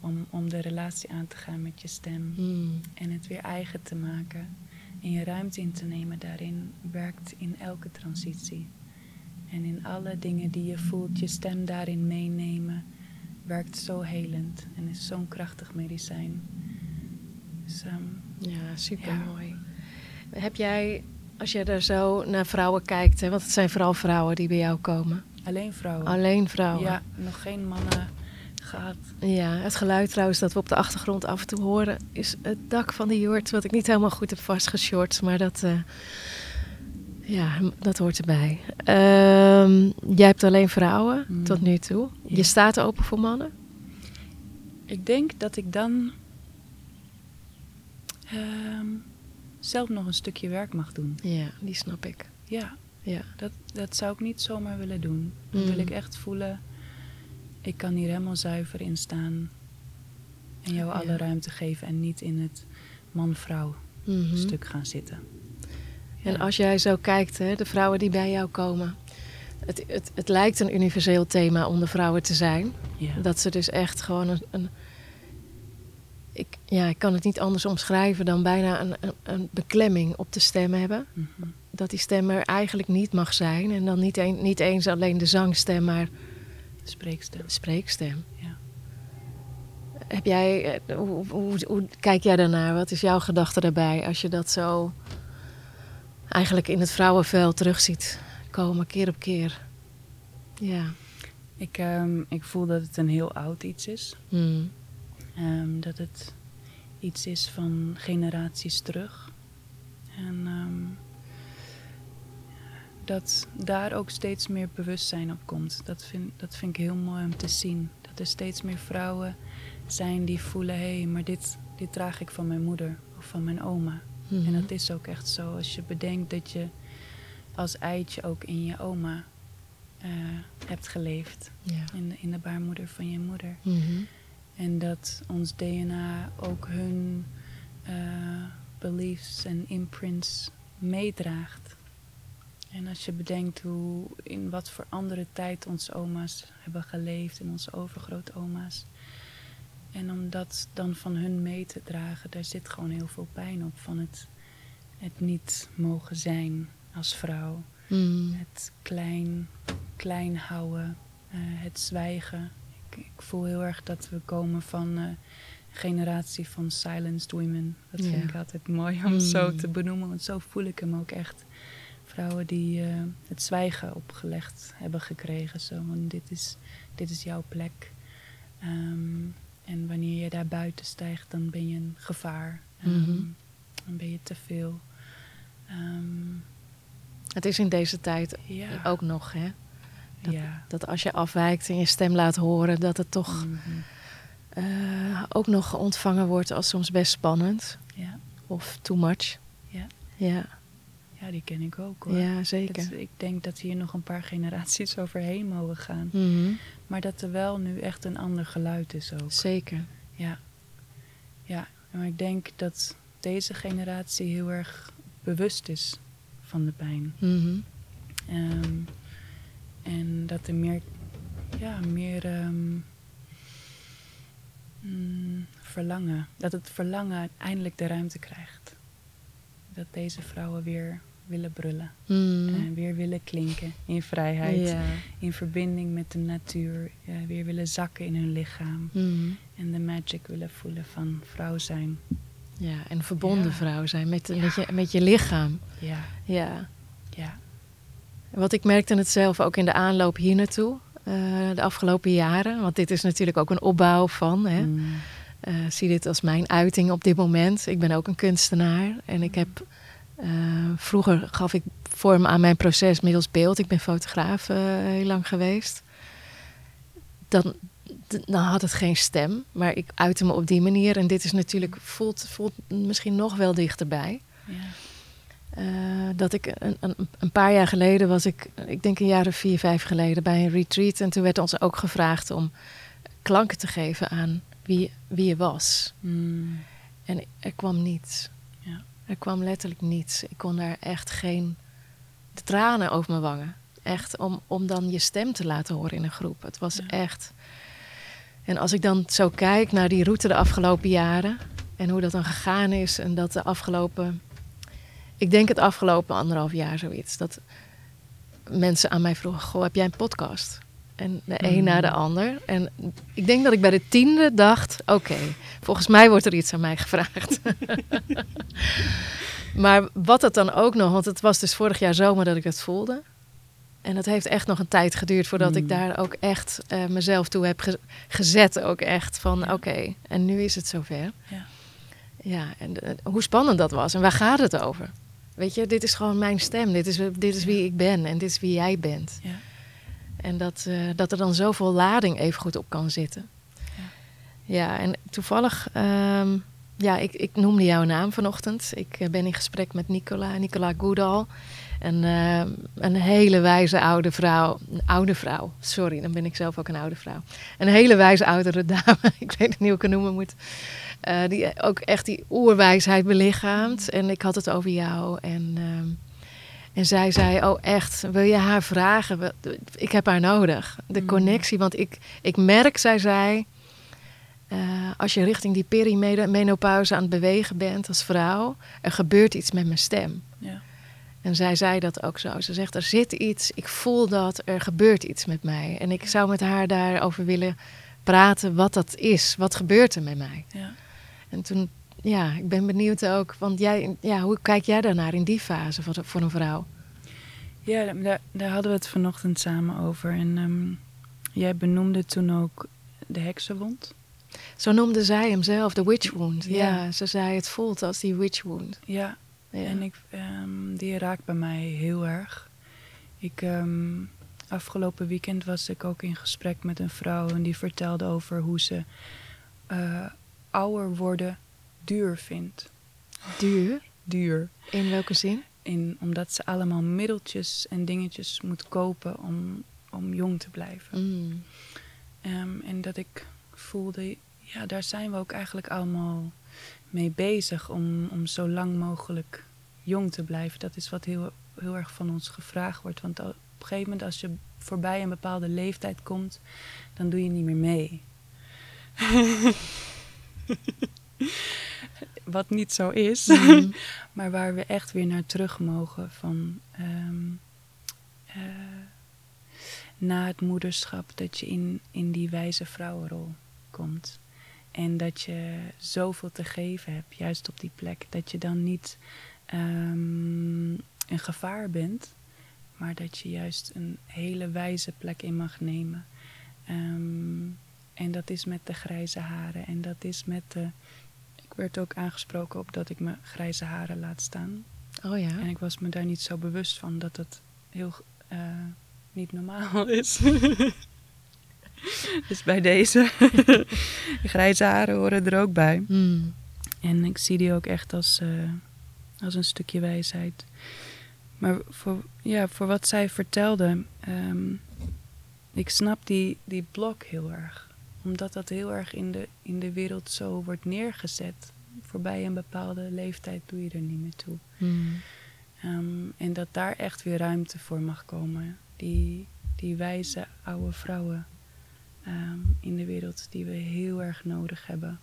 Om, om de relatie aan te gaan met je stem Mm. en het weer eigen te maken en je ruimte in te nemen daarin werkt in elke transitie. En in alle dingen die je voelt, je stem daarin meenemen, werkt zo helend en is zo'n krachtig medicijn. Dus ehm, Ja, super Ja. mooi. Heb jij, als je er zo naar vrouwen kijkt, hè, want het zijn vooral vrouwen die bij jou komen. alleen vrouwen. Alleen vrouwen. Ja, nog geen mannen gehad. Ja, het geluid trouwens dat we op de achtergrond af en toe horen, is het dak van de jurt, wat ik niet helemaal goed heb vastgeshort, maar dat, eh, ja, dat hoort erbij. Ehm, jij hebt alleen vrouwen Mm. tot nu toe. Ja. Je staat open voor mannen? Ik denk dat ik dan ehm, zelf nog een stukje werk mag doen. Ja, die snap ik. Ja, Ja. dat, dat zou ik niet zomaar willen doen. Dan Mm. wil ik echt voelen, ik kan hier helemaal zuiver in staan. En jou Ja. alle ruimte geven en niet in het man-vrouw Mhm. stuk gaan zitten. En als jij zo kijkt, hè, de vrouwen die bij jou komen. Het, het, het lijkt een universeel thema onder vrouwen te zijn. Ja. Dat ze dus echt gewoon een, een, ik, ja, ik kan het niet anders omschrijven dan bijna een, een, een beklemming op de stem hebben. Mhm. Dat die stem er eigenlijk niet mag zijn. En dan niet, een, niet eens alleen de zangstem, maar Spreekstem. de spreekstem. Ja. Heb jij, eh, hoe, hoe, hoe kijk jij daarnaar? Wat is jouw gedachte daarbij als je dat zo eigenlijk in het vrouwenveld terugziet komen, keer op keer? Ja. Ik, ehm, ik voel dat het een heel oud iets is. Hmm. Ehm, dat het iets is van generaties terug. En ehm, dat daar ook steeds meer bewustzijn op komt. Dat vind, dat vind ik heel mooi om te zien. Dat er steeds meer vrouwen zijn die voelen: hé, hey, maar dit, dit draag ik van mijn moeder of van mijn oma. Mhm. En dat is ook echt zo. Als je bedenkt dat je als eitje ook in je oma eh, hebt geleefd. ja. In de, in de baarmoeder van je moeder. Mhm. En dat ons DNA ook hun eh, beliefs en imprints meedraagt. En als je bedenkt hoe, in wat voor andere tijd onze oma's hebben geleefd en onze overgrootoma's. En om dat dan van hun mee te dragen, daar zit gewoon heel veel pijn op. Van het, het niet mogen zijn als vrouw. Mhm. Het klein, klein houden, eh, het zwijgen. Ik, voel heel erg dat we komen van eh, een generatie van silenced women. Dat vind Ja. ik altijd mooi om zo Mm. te benoemen, want zo voel ik hem ook echt. Vrouwen die eh, het zwijgen opgelegd hebben gekregen. Zo, want dit is, dit is jouw plek. Ehm, en wanneer je daar buiten stijgt, dan ben je een gevaar. Mhm. Dan ben je te veel. Ehm, Het is in deze tijd ja. ook nog, hè? Dat, ja. dat als je afwijkt en je stem laat horen, dat het toch Mhm. eh, ook nog ontvangen wordt als soms best spannend Ja. of too much. Ja. Ja, ja, die ken ik ook hoor. ja zeker. Ik denk dat hier nog een paar [LAUGHS] generaties overheen mogen gaan. Mhm. Maar dat er wel nu echt een ander geluid is ook. Zeker. Ja. Ja, maar ik denk dat deze generatie heel erg bewust is van de pijn. En dat er meer, ja, meer ehm, mm, verlangen, dat het verlangen eindelijk de ruimte krijgt. Dat deze vrouwen weer willen brullen Mhm. en weer willen klinken in vrijheid, in verbinding met de natuur, ja, weer willen zakken in hun lichaam Mhm. en de magic willen voelen van vrouw zijn. ja, en verbonden Ja. vrouw zijn met, Ja. met, je, met je lichaam. Ja, Ja. ja. Wat ik merkte het zelf ook in de aanloop hier naartoe, eh, de afgelopen jaren. Want dit is natuurlijk ook een opbouw van. Hè? Mm. Eh, zie dit als mijn uiting op dit moment. Ik ben ook een kunstenaar en ik heb eh, vroeger gaf ik vorm aan mijn proces middels beeld. Ik ben fotograaf heel lang geweest. Dan, dan had het geen stem, maar ik uitte me op die manier. En dit is natuurlijk voelt, voelt misschien nog wel dichterbij. Ja. Eh, dat ik een, een, een paar jaar geleden was ik, ik denk een jaar of vier, vijf geleden, bij een retreat. En toen werd ons ook gevraagd om klanken te geven aan wie, wie je was. Mm. En er kwam niets. Ja. Er kwam letterlijk niets. Ik kon daar echt geen de tranen over mijn wangen. Echt om, om dan je stem te laten horen in een groep. Het was Ja. echt. En als ik dan zo kijk naar die route de afgelopen jaren en hoe dat dan gegaan is en dat de afgelopen, ik denk het afgelopen anderhalf jaar zoiets, dat mensen aan mij vroegen: Goh, heb jij een podcast? En de een Mm. na de ander. En ik denk dat ik bij de tiende dacht: Oké, volgens mij wordt er iets aan mij gevraagd. [LAUGHS] maar wat het dan ook nog, want het was dus vorig jaar zomer dat ik het voelde. En dat heeft echt nog een tijd geduurd voordat ik Mm. daar ook echt eh, mezelf toe heb ge- gezet. Ook echt van Ja. oké, en nu is het zover. Ja. Ja, en eh, hoe spannend dat was. En waar gaat het over? Weet je, dit is gewoon mijn stem. Dit is, dit is wie ik ben en dit is wie jij bent. Ja. En dat, eh, dat er dan zoveel lading even goed op kan zitten. Ja. Ja, en toevallig, ehm, ja, ik, ik noemde jouw naam vanochtend. Ik eh, ben in gesprek met Nicola, Nicola Goodall. Een, ehm, een hele wijze oude vrouw. Een oude vrouw, sorry, dan ben ik zelf ook een oude vrouw. Een hele wijze oudere [LAUGHS] dame, ik weet niet hoe ik het noemen moet. Eh, die ook echt die oerwijsheid belichaamt. En ik had het over jou. En, ehm, en zij zei, oh echt, wil je haar vragen? Ik heb haar nodig. De Mm. connectie, want ik, ik merk, zij zei... eh, als je richting die perimenopauze aan het bewegen bent als vrouw, er gebeurt iets met mijn stem. Ja. En zij zei dat ook zo. Ze zegt, er zit iets, ik voel dat, er gebeurt iets met mij. En ik zou met haar daarover willen praten wat dat is. Wat gebeurt er met mij? Ja. En toen, ja, ik ben benieuwd ook, want jij, ja, hoe kijk jij daarnaar in die fase voor, voor een vrouw? Ja, daar, daar hadden we het vanochtend samen over. En ehm, jij benoemde toen ook de heksenwond. Zo noemde zij hem zelf, de witch wound. Ja. Ja. ze zei het voelt als die witch wound. Ja, Ja. en ik, ehm, die raakt bij mij heel erg. Ik, ehm, afgelopen weekend was ik ook in gesprek met een vrouw en die vertelde over hoe ze eh, ouder worden duur vindt. Duur, Duur. in welke zin? In, omdat ze allemaal middeltjes en dingetjes moet kopen om, om jong te blijven. Mm. Ehm, en dat ik voelde, ja, daar zijn we ook eigenlijk allemaal mee bezig om, om zo lang mogelijk jong te blijven. Dat is wat heel, heel erg van ons gevraagd wordt. Want op een gegeven moment, als je voorbij een bepaalde leeftijd komt, dan doe je niet meer mee. [LAUGHS] wat niet zo is, Mhm. [LAUGHS] maar waar we echt weer naar terug mogen van. ehm, eh, na het moederschap dat je in, in die wijze vrouwenrol komt. En dat je zoveel te geven hebt, juist op die plek. Dat je dan niet ehm, een gevaar bent, maar dat je juist een hele wijze plek in mag nemen. Ehm, en dat is met de grijze haren. En dat is met de. Ik werd ook aangesproken op dat ik mijn grijze haren laat staan. Oh ja. En ik was me daar niet zo bewust van dat het heel eh, niet normaal is. [LAUGHS] [LAUGHS] dus bij deze [LAUGHS] grijze haren horen er ook bij. Mm. En ik zie die ook echt als, eh, als een stukje wijsheid. Maar voor, ja, voor wat zij vertelde, ehm, ik snap die, die blok heel erg. Omdat dat heel erg in de, in de wereld zo wordt neergezet. Voorbij een bepaalde leeftijd doe je er niet meer toe. Mm. Ehm, en dat daar echt weer ruimte voor mag komen. Die, die wijze oude vrouwen ehm, in de wereld die we heel erg nodig hebben.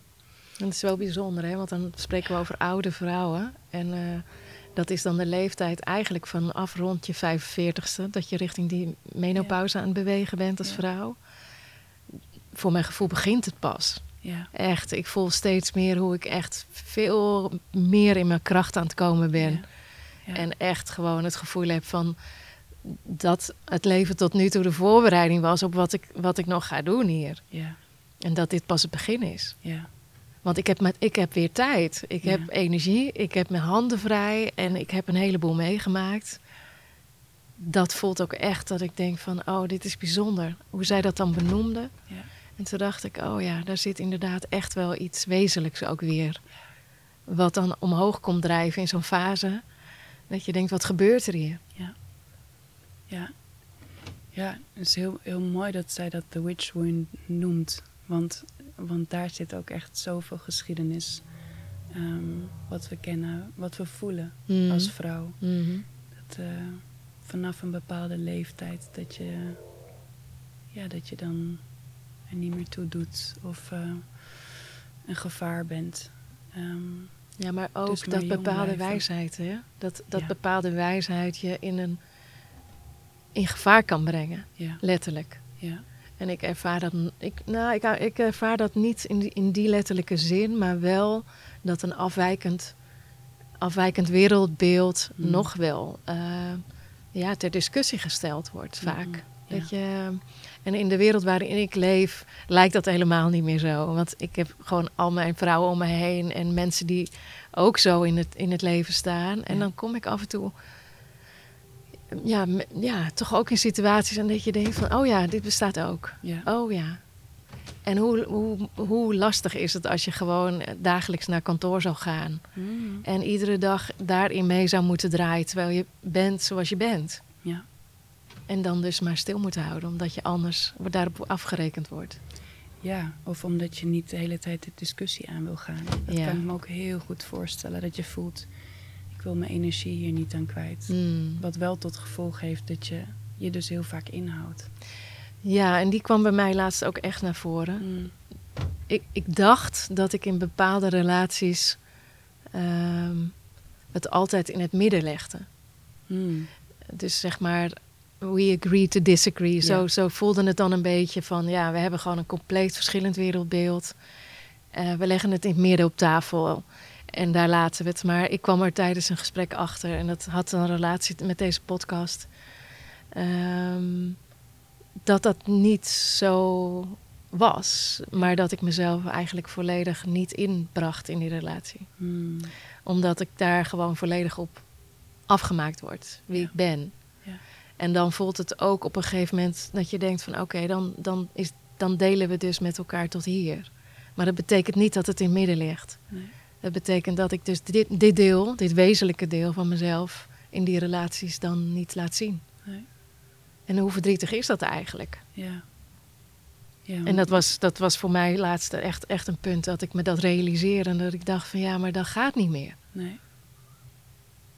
Dat is wel bijzonder, hè? want dan spreken we over oude vrouwen. En eh, dat is dan de leeftijd eigenlijk vanaf rond je 45ste, dat je richting die menopauze aan het bewegen bent als Ja. vrouw. Voor mijn gevoel begint het pas. Ja, Echt, ik voel steeds meer hoe ik echt veel meer in mijn kracht aan het komen ben. En echt gewoon het gevoel heb van dat het leven tot nu toe de voorbereiding was op wat ik, wat ik nog ga doen hier. ja, En dat dit pas het begin is. ja, Want ik heb, met, ik heb weer tijd. Ik Ja. heb energie. Ik heb mijn handen vrij. En ik heb een heleboel meegemaakt. Dat voelt ook echt dat ik denk van... Oh, dit is bijzonder. Hoe zij dat dan benoemde. ja. En toen dacht ik... Oh ja, daar zit inderdaad echt wel iets wezenlijks ook weer. Wat dan omhoog komt drijven in zo'n fase. Dat je denkt, wat gebeurt er hier? Ja. Ja, het is heel, heel mooi dat zij dat de witch wound noemt. Want, want daar zit ook echt zoveel geschiedenis. ehm, wat we kennen, wat we voelen Mhm. als vrouw. Mhm. Dat eh, vanaf een bepaalde leeftijd dat je, ja, dat je dan er niet meer toe doet of eh, een gevaar bent. Ehm, Ja, maar ook Dus maar dat bepaalde wijsheid, hè? Dat, dat Ja. bepaalde wijsheid je in een in gevaar kan brengen, ja, letterlijk. ja, En ik ervaar dat, ik, nou, ik, ik ervaar dat niet in die, in die letterlijke zin, maar wel dat een afwijkend, afwijkend wereldbeeld Mm. nog wel eh, ja, ter discussie gesteld wordt, vaak. Ja. Dat je, en in de wereld waarin ik leef, lijkt dat helemaal niet meer zo. Want ik heb gewoon al mijn vrouwen om me heen en mensen die ook zo in het, in het leven staan. En Ja. dan kom ik af en toe, ja, ja, toch ook in situaties en dat je denkt van, oh ja, dit bestaat ook. ja, Oh ja. En hoe, hoe, hoe lastig is het als je gewoon dagelijks naar kantoor zou gaan Mm, en iedere dag daarin mee zou moeten draaien terwijl je bent zoals je bent. ja. En dan dus maar stil moeten houden, omdat je anders daarop afgerekend wordt. Ja, of omdat je niet de hele tijd de discussie aan wil gaan. Dat Ja. kan ik me ook heel goed voorstellen. Dat je voelt, ik wil mijn energie hier niet aan kwijt. Hmm. Wat wel tot gevolg heeft dat je je dus heel vaak inhoudt. Ja, en die kwam bij mij laatst ook echt naar voren. Mm, ik, ik dacht dat ik in bepaalde relaties ehm, het altijd in het midden legde. Hmm. Dus zeg maar, we agree to disagree. Ja. Zo, zo voelde het dan een beetje van, ja, we hebben gewoon een compleet verschillend wereldbeeld. Eh, we leggen het in het midden op tafel en daar laten we het. Maar ik kwam er tijdens een gesprek achter en dat had een relatie met deze podcast. ehm, dat dat niet zo was, maar dat ik mezelf eigenlijk volledig niet inbracht in die relatie. Hmm. Omdat ik daar gewoon volledig op afgemaakt word, wie Ja. ik ben. Ja. En dan voelt het ook op een gegeven moment dat je denkt van oké, dan, dan, is, dan delen we dus met elkaar tot hier. Maar dat betekent niet dat het in het midden ligt. Nee. Dat betekent dat ik dus dit, dit deel, dit wezenlijke deel van mezelf in die relaties dan niet laat zien. Nee. En hoe verdrietig is dat eigenlijk? Ja. ja En dat was, dat was voor mij laatst echt, echt een punt dat ik me dat realiseerde. En dat ik dacht van ja, maar dat gaat niet meer. Nee.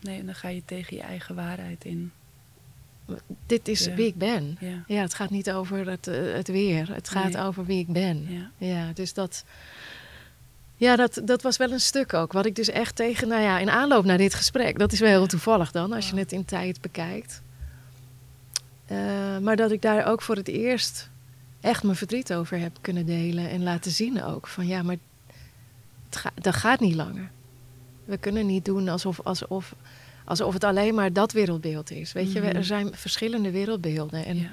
Nee, en dan ga je tegen je eigen waarheid in. Dit is Ja. wie ik ben. Ja. Ja, het gaat niet over het, eh, het weer. Het gaat over wie ik ben. Ja. Ja, dus dat. Ja, dat, dat was wel een stuk ook. Wat ik dus echt tegen, nou ja, in aanloop naar dit gesprek. Dat is wel heel toevallig dan, als je het in tijd bekijkt. Eh, maar dat ik daar ook voor het eerst echt mijn verdriet over heb kunnen delen. En laten zien ook. Van ja, maar het ga, dat gaat niet langer. We kunnen niet doen alsof, alsof, alsof het alleen maar dat wereldbeeld is. Weet je, we- Mhm. er zijn verschillende wereldbeelden. En Ja.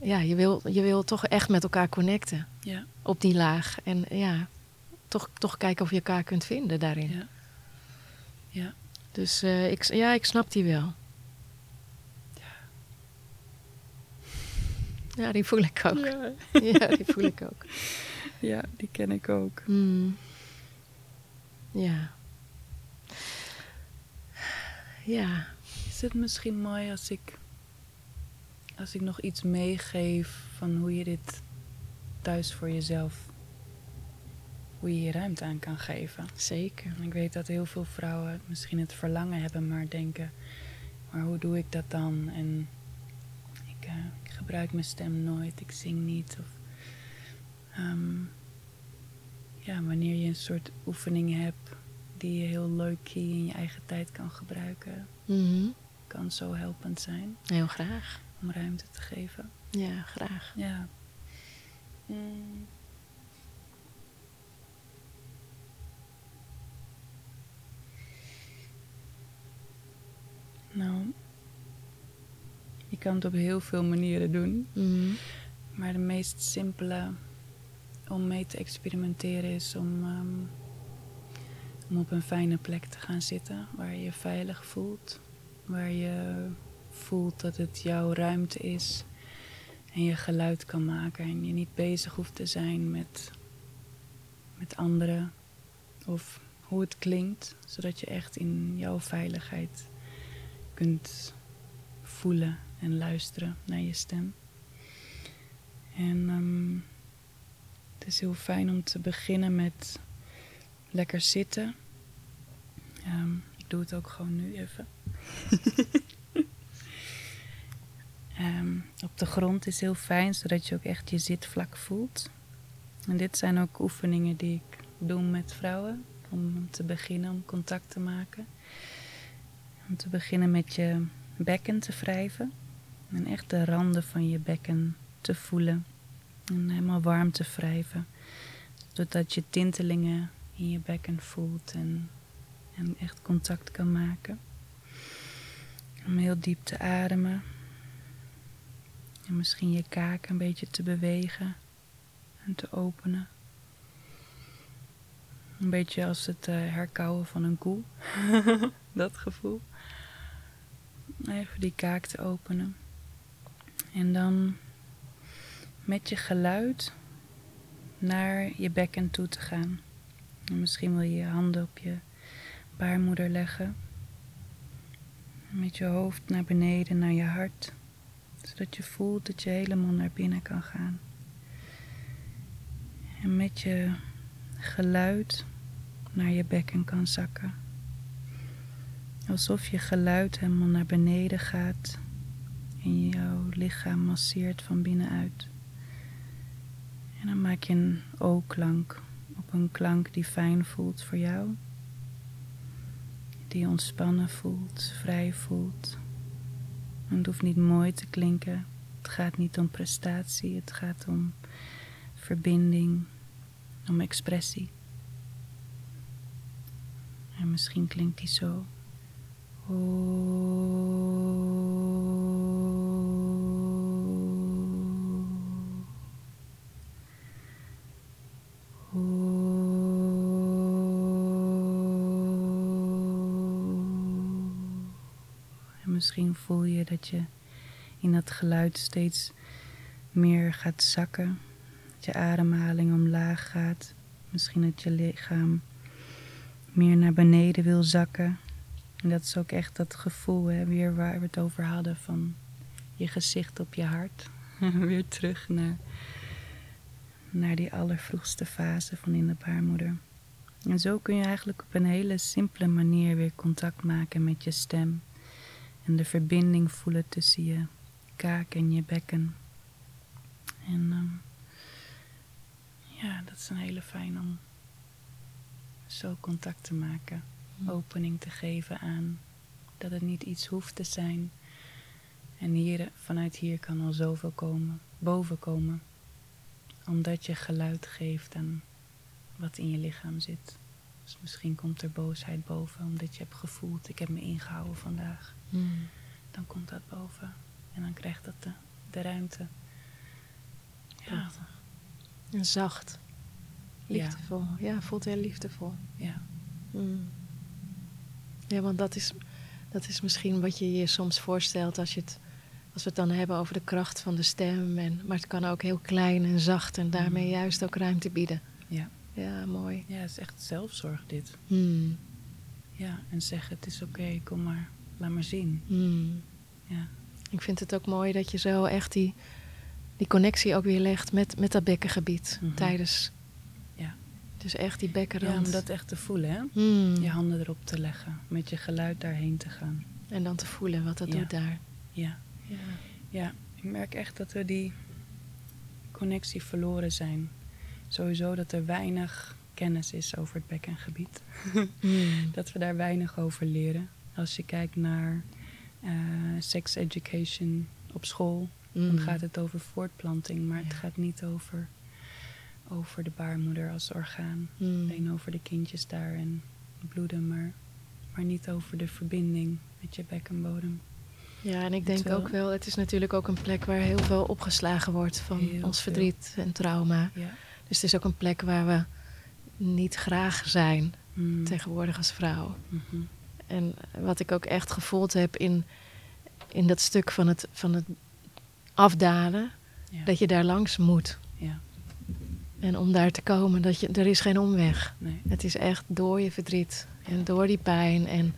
ja, je, wil, je wil toch echt met elkaar connecten Ja. op die laag. En ja, toch, toch kijken of je elkaar kunt vinden daarin. Ja. Ja. Dus eh, ik, ja, ik snap die wel. Ja, die voel ik ook. Ja. [LAUGHS] Ja, die voel ik ook. [LAUGHS] ja, die ken ik ook. Hmm. Ja. Ja. Is het misschien mooi als ik, als ik nog iets meegeef van hoe je dit thuis voor jezelf, hoe je je ruimte aan kan geven? Zeker. Ik weet dat heel veel vrouwen misschien het verlangen hebben, maar denken: maar hoe doe ik dat dan? En ik, eh, ik gebruik mijn stem nooit, ik zing niet. Of, ehm, ja, wanneer je een soort oefening hebt die je heel leuk in je eigen tijd kan gebruiken, Mhm. kan zo helpend zijn Heel graag. om ruimte te geven. Ja, graag. Ja. Mm. Nou, je kan het op heel veel manieren doen. Mhm. Maar de meest simpele om mee te experimenteren is om, ehm, om op een fijne plek te gaan zitten waar je je veilig voelt. Waar je voelt dat het jouw ruimte is en je geluid kan maken en je niet bezig hoeft te zijn met, met anderen of hoe het klinkt, zodat je echt in jouw veiligheid kunt voelen en luisteren naar je stem. En ehm, het is heel fijn om te beginnen met lekker zitten. Ehm, ik doe het ook gewoon nu even. [LAUGHS] Ehm, op de grond is heel fijn, zodat je ook echt je zitvlak voelt. En dit zijn ook oefeningen die ik doe met vrouwen. Om te beginnen, om contact te maken. Om te beginnen met je bekken te wrijven. En echt de randen van je bekken te voelen. En helemaal warm te wrijven. Zodat je tintelingen in je bekken voelt en, echt contact kan maken. Om heel diep te ademen. En misschien je kaak een beetje te bewegen en te openen. Een beetje als het eh, herkauwen van een koe. [LAUGHS] Dat gevoel. Even die kaak te openen. En dan met je geluid naar je bekken toe te gaan. En misschien wil je je handen op je baarmoeder leggen. Met je hoofd naar beneden, naar je hart. Zodat je voelt dat je helemaal naar binnen kan gaan. En met je geluid naar je bekken kan zakken. Alsof je geluid helemaal naar beneden gaat en jouw lichaam masseert van binnenuit. En dan maak je een O-klank op een klank die fijn voelt voor jou. Die ontspannen voelt, vrij voelt. Het hoeft niet mooi te klinken. Het gaat niet om prestatie, het gaat om verbinding, om expressie. En misschien klinkt die zo. En misschien voel je dat je in dat geluid steeds meer gaat zakken. Dat je ademhaling omlaag gaat. Misschien dat je lichaam meer naar beneden wil zakken. En dat is ook echt dat gevoel, weer waar we het over hadden, van je gezicht op je hart. [LAUGHS] weer terug naar, naar die allervroegste fase van in de baarmoeder. En zo kun je eigenlijk op een hele simpele manier weer contact maken met je stem. En de verbinding voelen tussen je kaak en je bekken. En um, ja, dat is een hele fijn om zo contact te maken. Opening te geven aan dat het niet iets hoeft te zijn. En hier, vanuit hier kan al zoveel komen, boven komen. Omdat je geluid geeft aan wat in je lichaam zit. Dus misschien komt er boosheid boven, omdat je hebt gevoeld, ik heb me ingehouden vandaag. Mm. Dan komt dat boven en dan krijgt dat de, de ruimte. Ja, Prachtig. En zacht. Liefdevol. Ja, voelt heel liefdevol. ja, Mm. Ja, want dat is, dat is misschien wat je je soms voorstelt als, je het, als we het dan hebben over de kracht van de stem. En, maar het kan ook heel klein en zacht en daarmee Mm. juist ook ruimte bieden. ja. Ja, mooi. Ja, het is echt zelfzorg dit. Mm. Ja, en zeggen het is oké, kom maar, laat maar zien. Mm. Ja, Ik vind het ook mooi dat je zo echt die, die connectie ook weer legt met, met dat bekkengebied Mhm. tijdens. Ja. Dus echt die ja bekkenrand. om dat echt te voelen, hè? Mm. Je handen erop te leggen, met je geluid daarheen te gaan. En dan te voelen wat dat Ja. doet daar. Ja, Ja. ja, ik merk echt dat we die connectie verloren zijn. Sowieso dat er weinig kennis is over het bekkengebied. Mm. [LAUGHS] Dat we daar weinig over leren. Als je kijkt naar eh sex education op school, dan Mm. gaat het over voortplanting, maar het Ja. gaat niet over, over de baarmoeder als orgaan. Mm. Alleen over de kindjes daar en bloeden, maar, maar niet over de verbinding met je bekkenbodem. Ja, en ik denk Terwijl- ook wel, het is natuurlijk ook een plek waar heel veel opgeslagen wordt van Heel ons veel. verdriet en trauma. Ja. Dus het is ook een plek waar we niet graag zijn Mm. tegenwoordig als vrouw. Mhm. En wat ik ook echt gevoeld heb in, in dat stuk van het, van het afdalen, Ja. dat je daar langs moet. En om daar te komen, dat je, er is geen omweg. nee. Het is echt door je verdriet en door die pijn. En,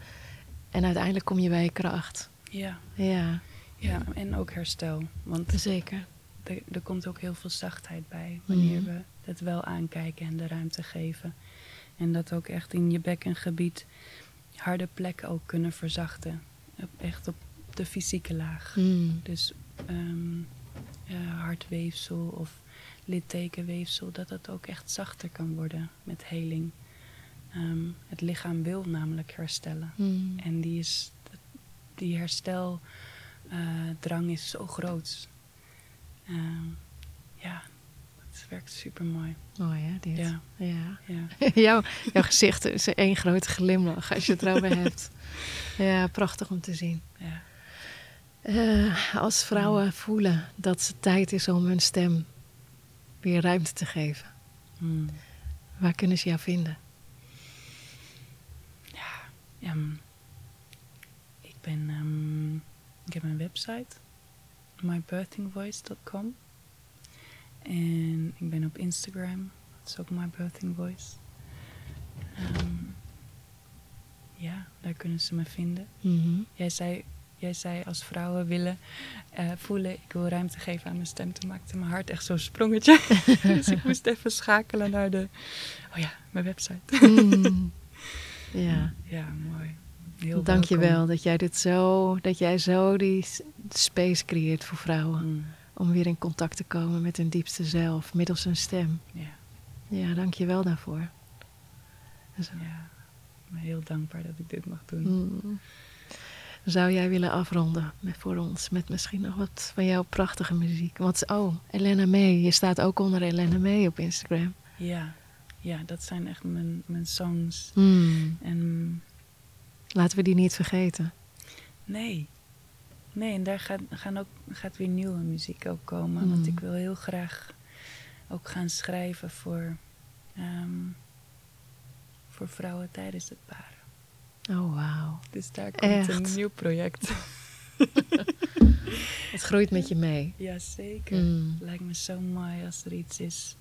en uiteindelijk kom je bij je kracht. Ja. Ja, ja, en ook herstel. Want zeker. er, er komt ook heel veel zachtheid bij wanneer Mhm. we het wel aankijken en de ruimte geven. En dat ook echt in je bekkengebied harde plekken ook kunnen verzachten. Echt op de fysieke laag. Mm. Dus ehm, eh, hartweefsel of littekenweefsel, dat dat ook echt zachter kan worden met heling. Ehm, het lichaam wil namelijk herstellen. Mm. En die, is, die hersteldrang is zo groot. Ehm, ja, het werkt super mooi. Mooi hè, dit. Ja, ja. ja. [LAUGHS] jouw, jouw gezicht is één grote glimlach als je het erover [LAUGHS] hebt. Ja, prachtig om te zien. ja. Eh, als vrouwen voelen dat het tijd is om hun stem weer ruimte te geven, Mm. waar kunnen ze jou vinden? Ja, mm, ik ben, ehm, ik heb een website, mybirthingvoice.com. En ik ben op Instagram, dat is ook mybirthingvoice. Ehm ja, daar kunnen ze me vinden. Mhm. Jij zei, jij zei als vrouwen willen eh, voelen, ik wil ruimte geven aan mijn stem. Toen maakte mijn hart echt zo'n sprongetje. [LAUGHS] dus ik moest even schakelen naar de, oh ja, mijn website. Mm. [LAUGHS] Ja, Ja, mooi. Heel dank je wel dat jij dit zo, dat jij zo die space creëert voor vrouwen. Mm, Om weer in contact te komen met hun diepste zelf, middels hun stem. Ja, Ja, dank je wel daarvoor. Ja. Ik ben heel dankbaar dat ik dit mag doen. mm. Zou jij willen afronden met, voor ons met misschien nog wat van jouw prachtige muziek? Want, oh, Elena May, je staat ook onder Elena May op Instagram. Ja, ja dat zijn echt mijn, mijn songs. Mm. En Laten we die niet vergeten. nee, nee, en daar gaat, gaan ook, gaat weer nieuwe muziek ook komen. Want Mm. ik wil heel graag ook gaan schrijven voor, ehm, voor vrouwen tijdens het paren. Oh, wauw. Dus daar komt Echt? een nieuw project. [LAUGHS] Het groeit met je mee. Jazeker. Mm. Lijkt me zo mooi als er iets is.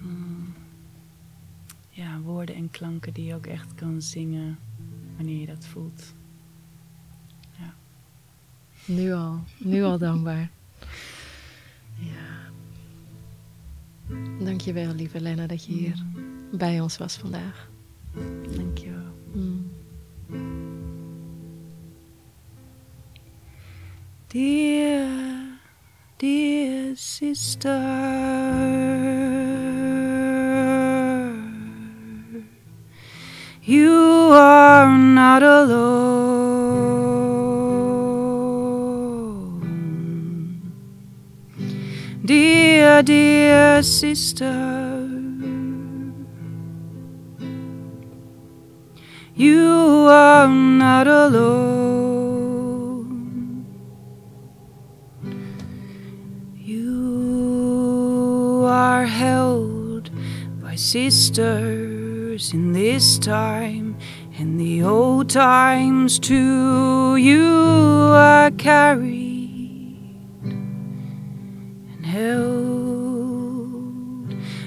Mm. Ja, woorden en klanken die je ook echt kan zingen wanneer je dat voelt. Nu al, nu al [LAUGHS] dankbaar. Ja. Dankjewel, lieve Lena, dat je hier bij ons was vandaag. Dankjewel. Dear, dear sister, you are not alone. Dear, dear sister, you are not alone. Sisters in this time and the old times too. You are carried and held,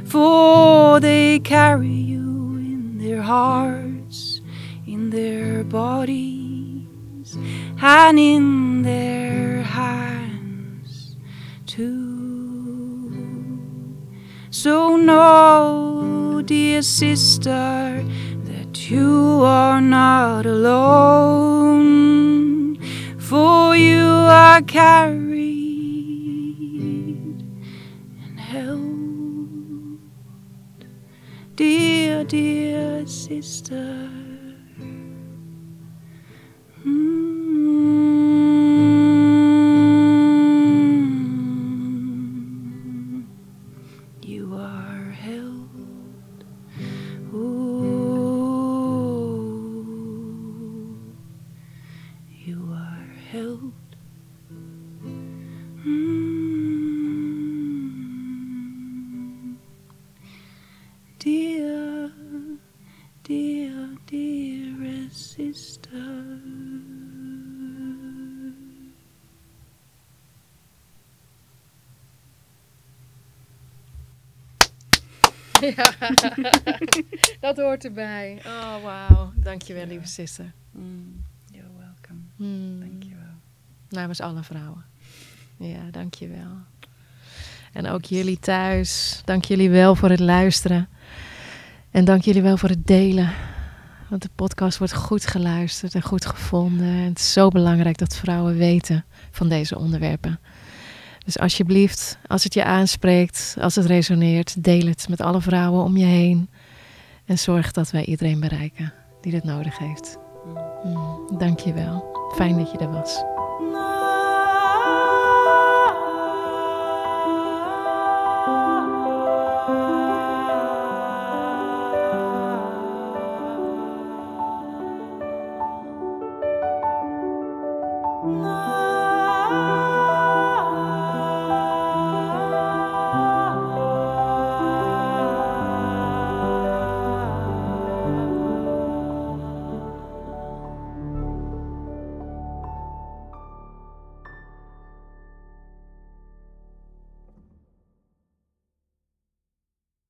for they carry you in their hearts, in their bodies, and in their hands too. So know, dear sister, that you are not alone, for you are carried and held, dear, dear sister. [LAUGHS] Dat hoort erbij. Oh, wauw. Dankjewel, Ja. lieve zuster. Mm, you're welcome. Mm. Dankjewel. Namens alle vrouwen. Ja, dankjewel. En ook jullie thuis. Dank jullie wel voor het luisteren. En dank jullie wel voor het delen. Want de podcast wordt goed geluisterd en goed gevonden. En het is zo belangrijk dat vrouwen weten van deze onderwerpen. Dus alsjeblieft, als het je aanspreekt, als het resoneert, deel het met alle vrouwen om je heen. En zorg dat wij iedereen bereiken die dit nodig heeft. Mm. Mm, dank je wel. Fijn dat je er was.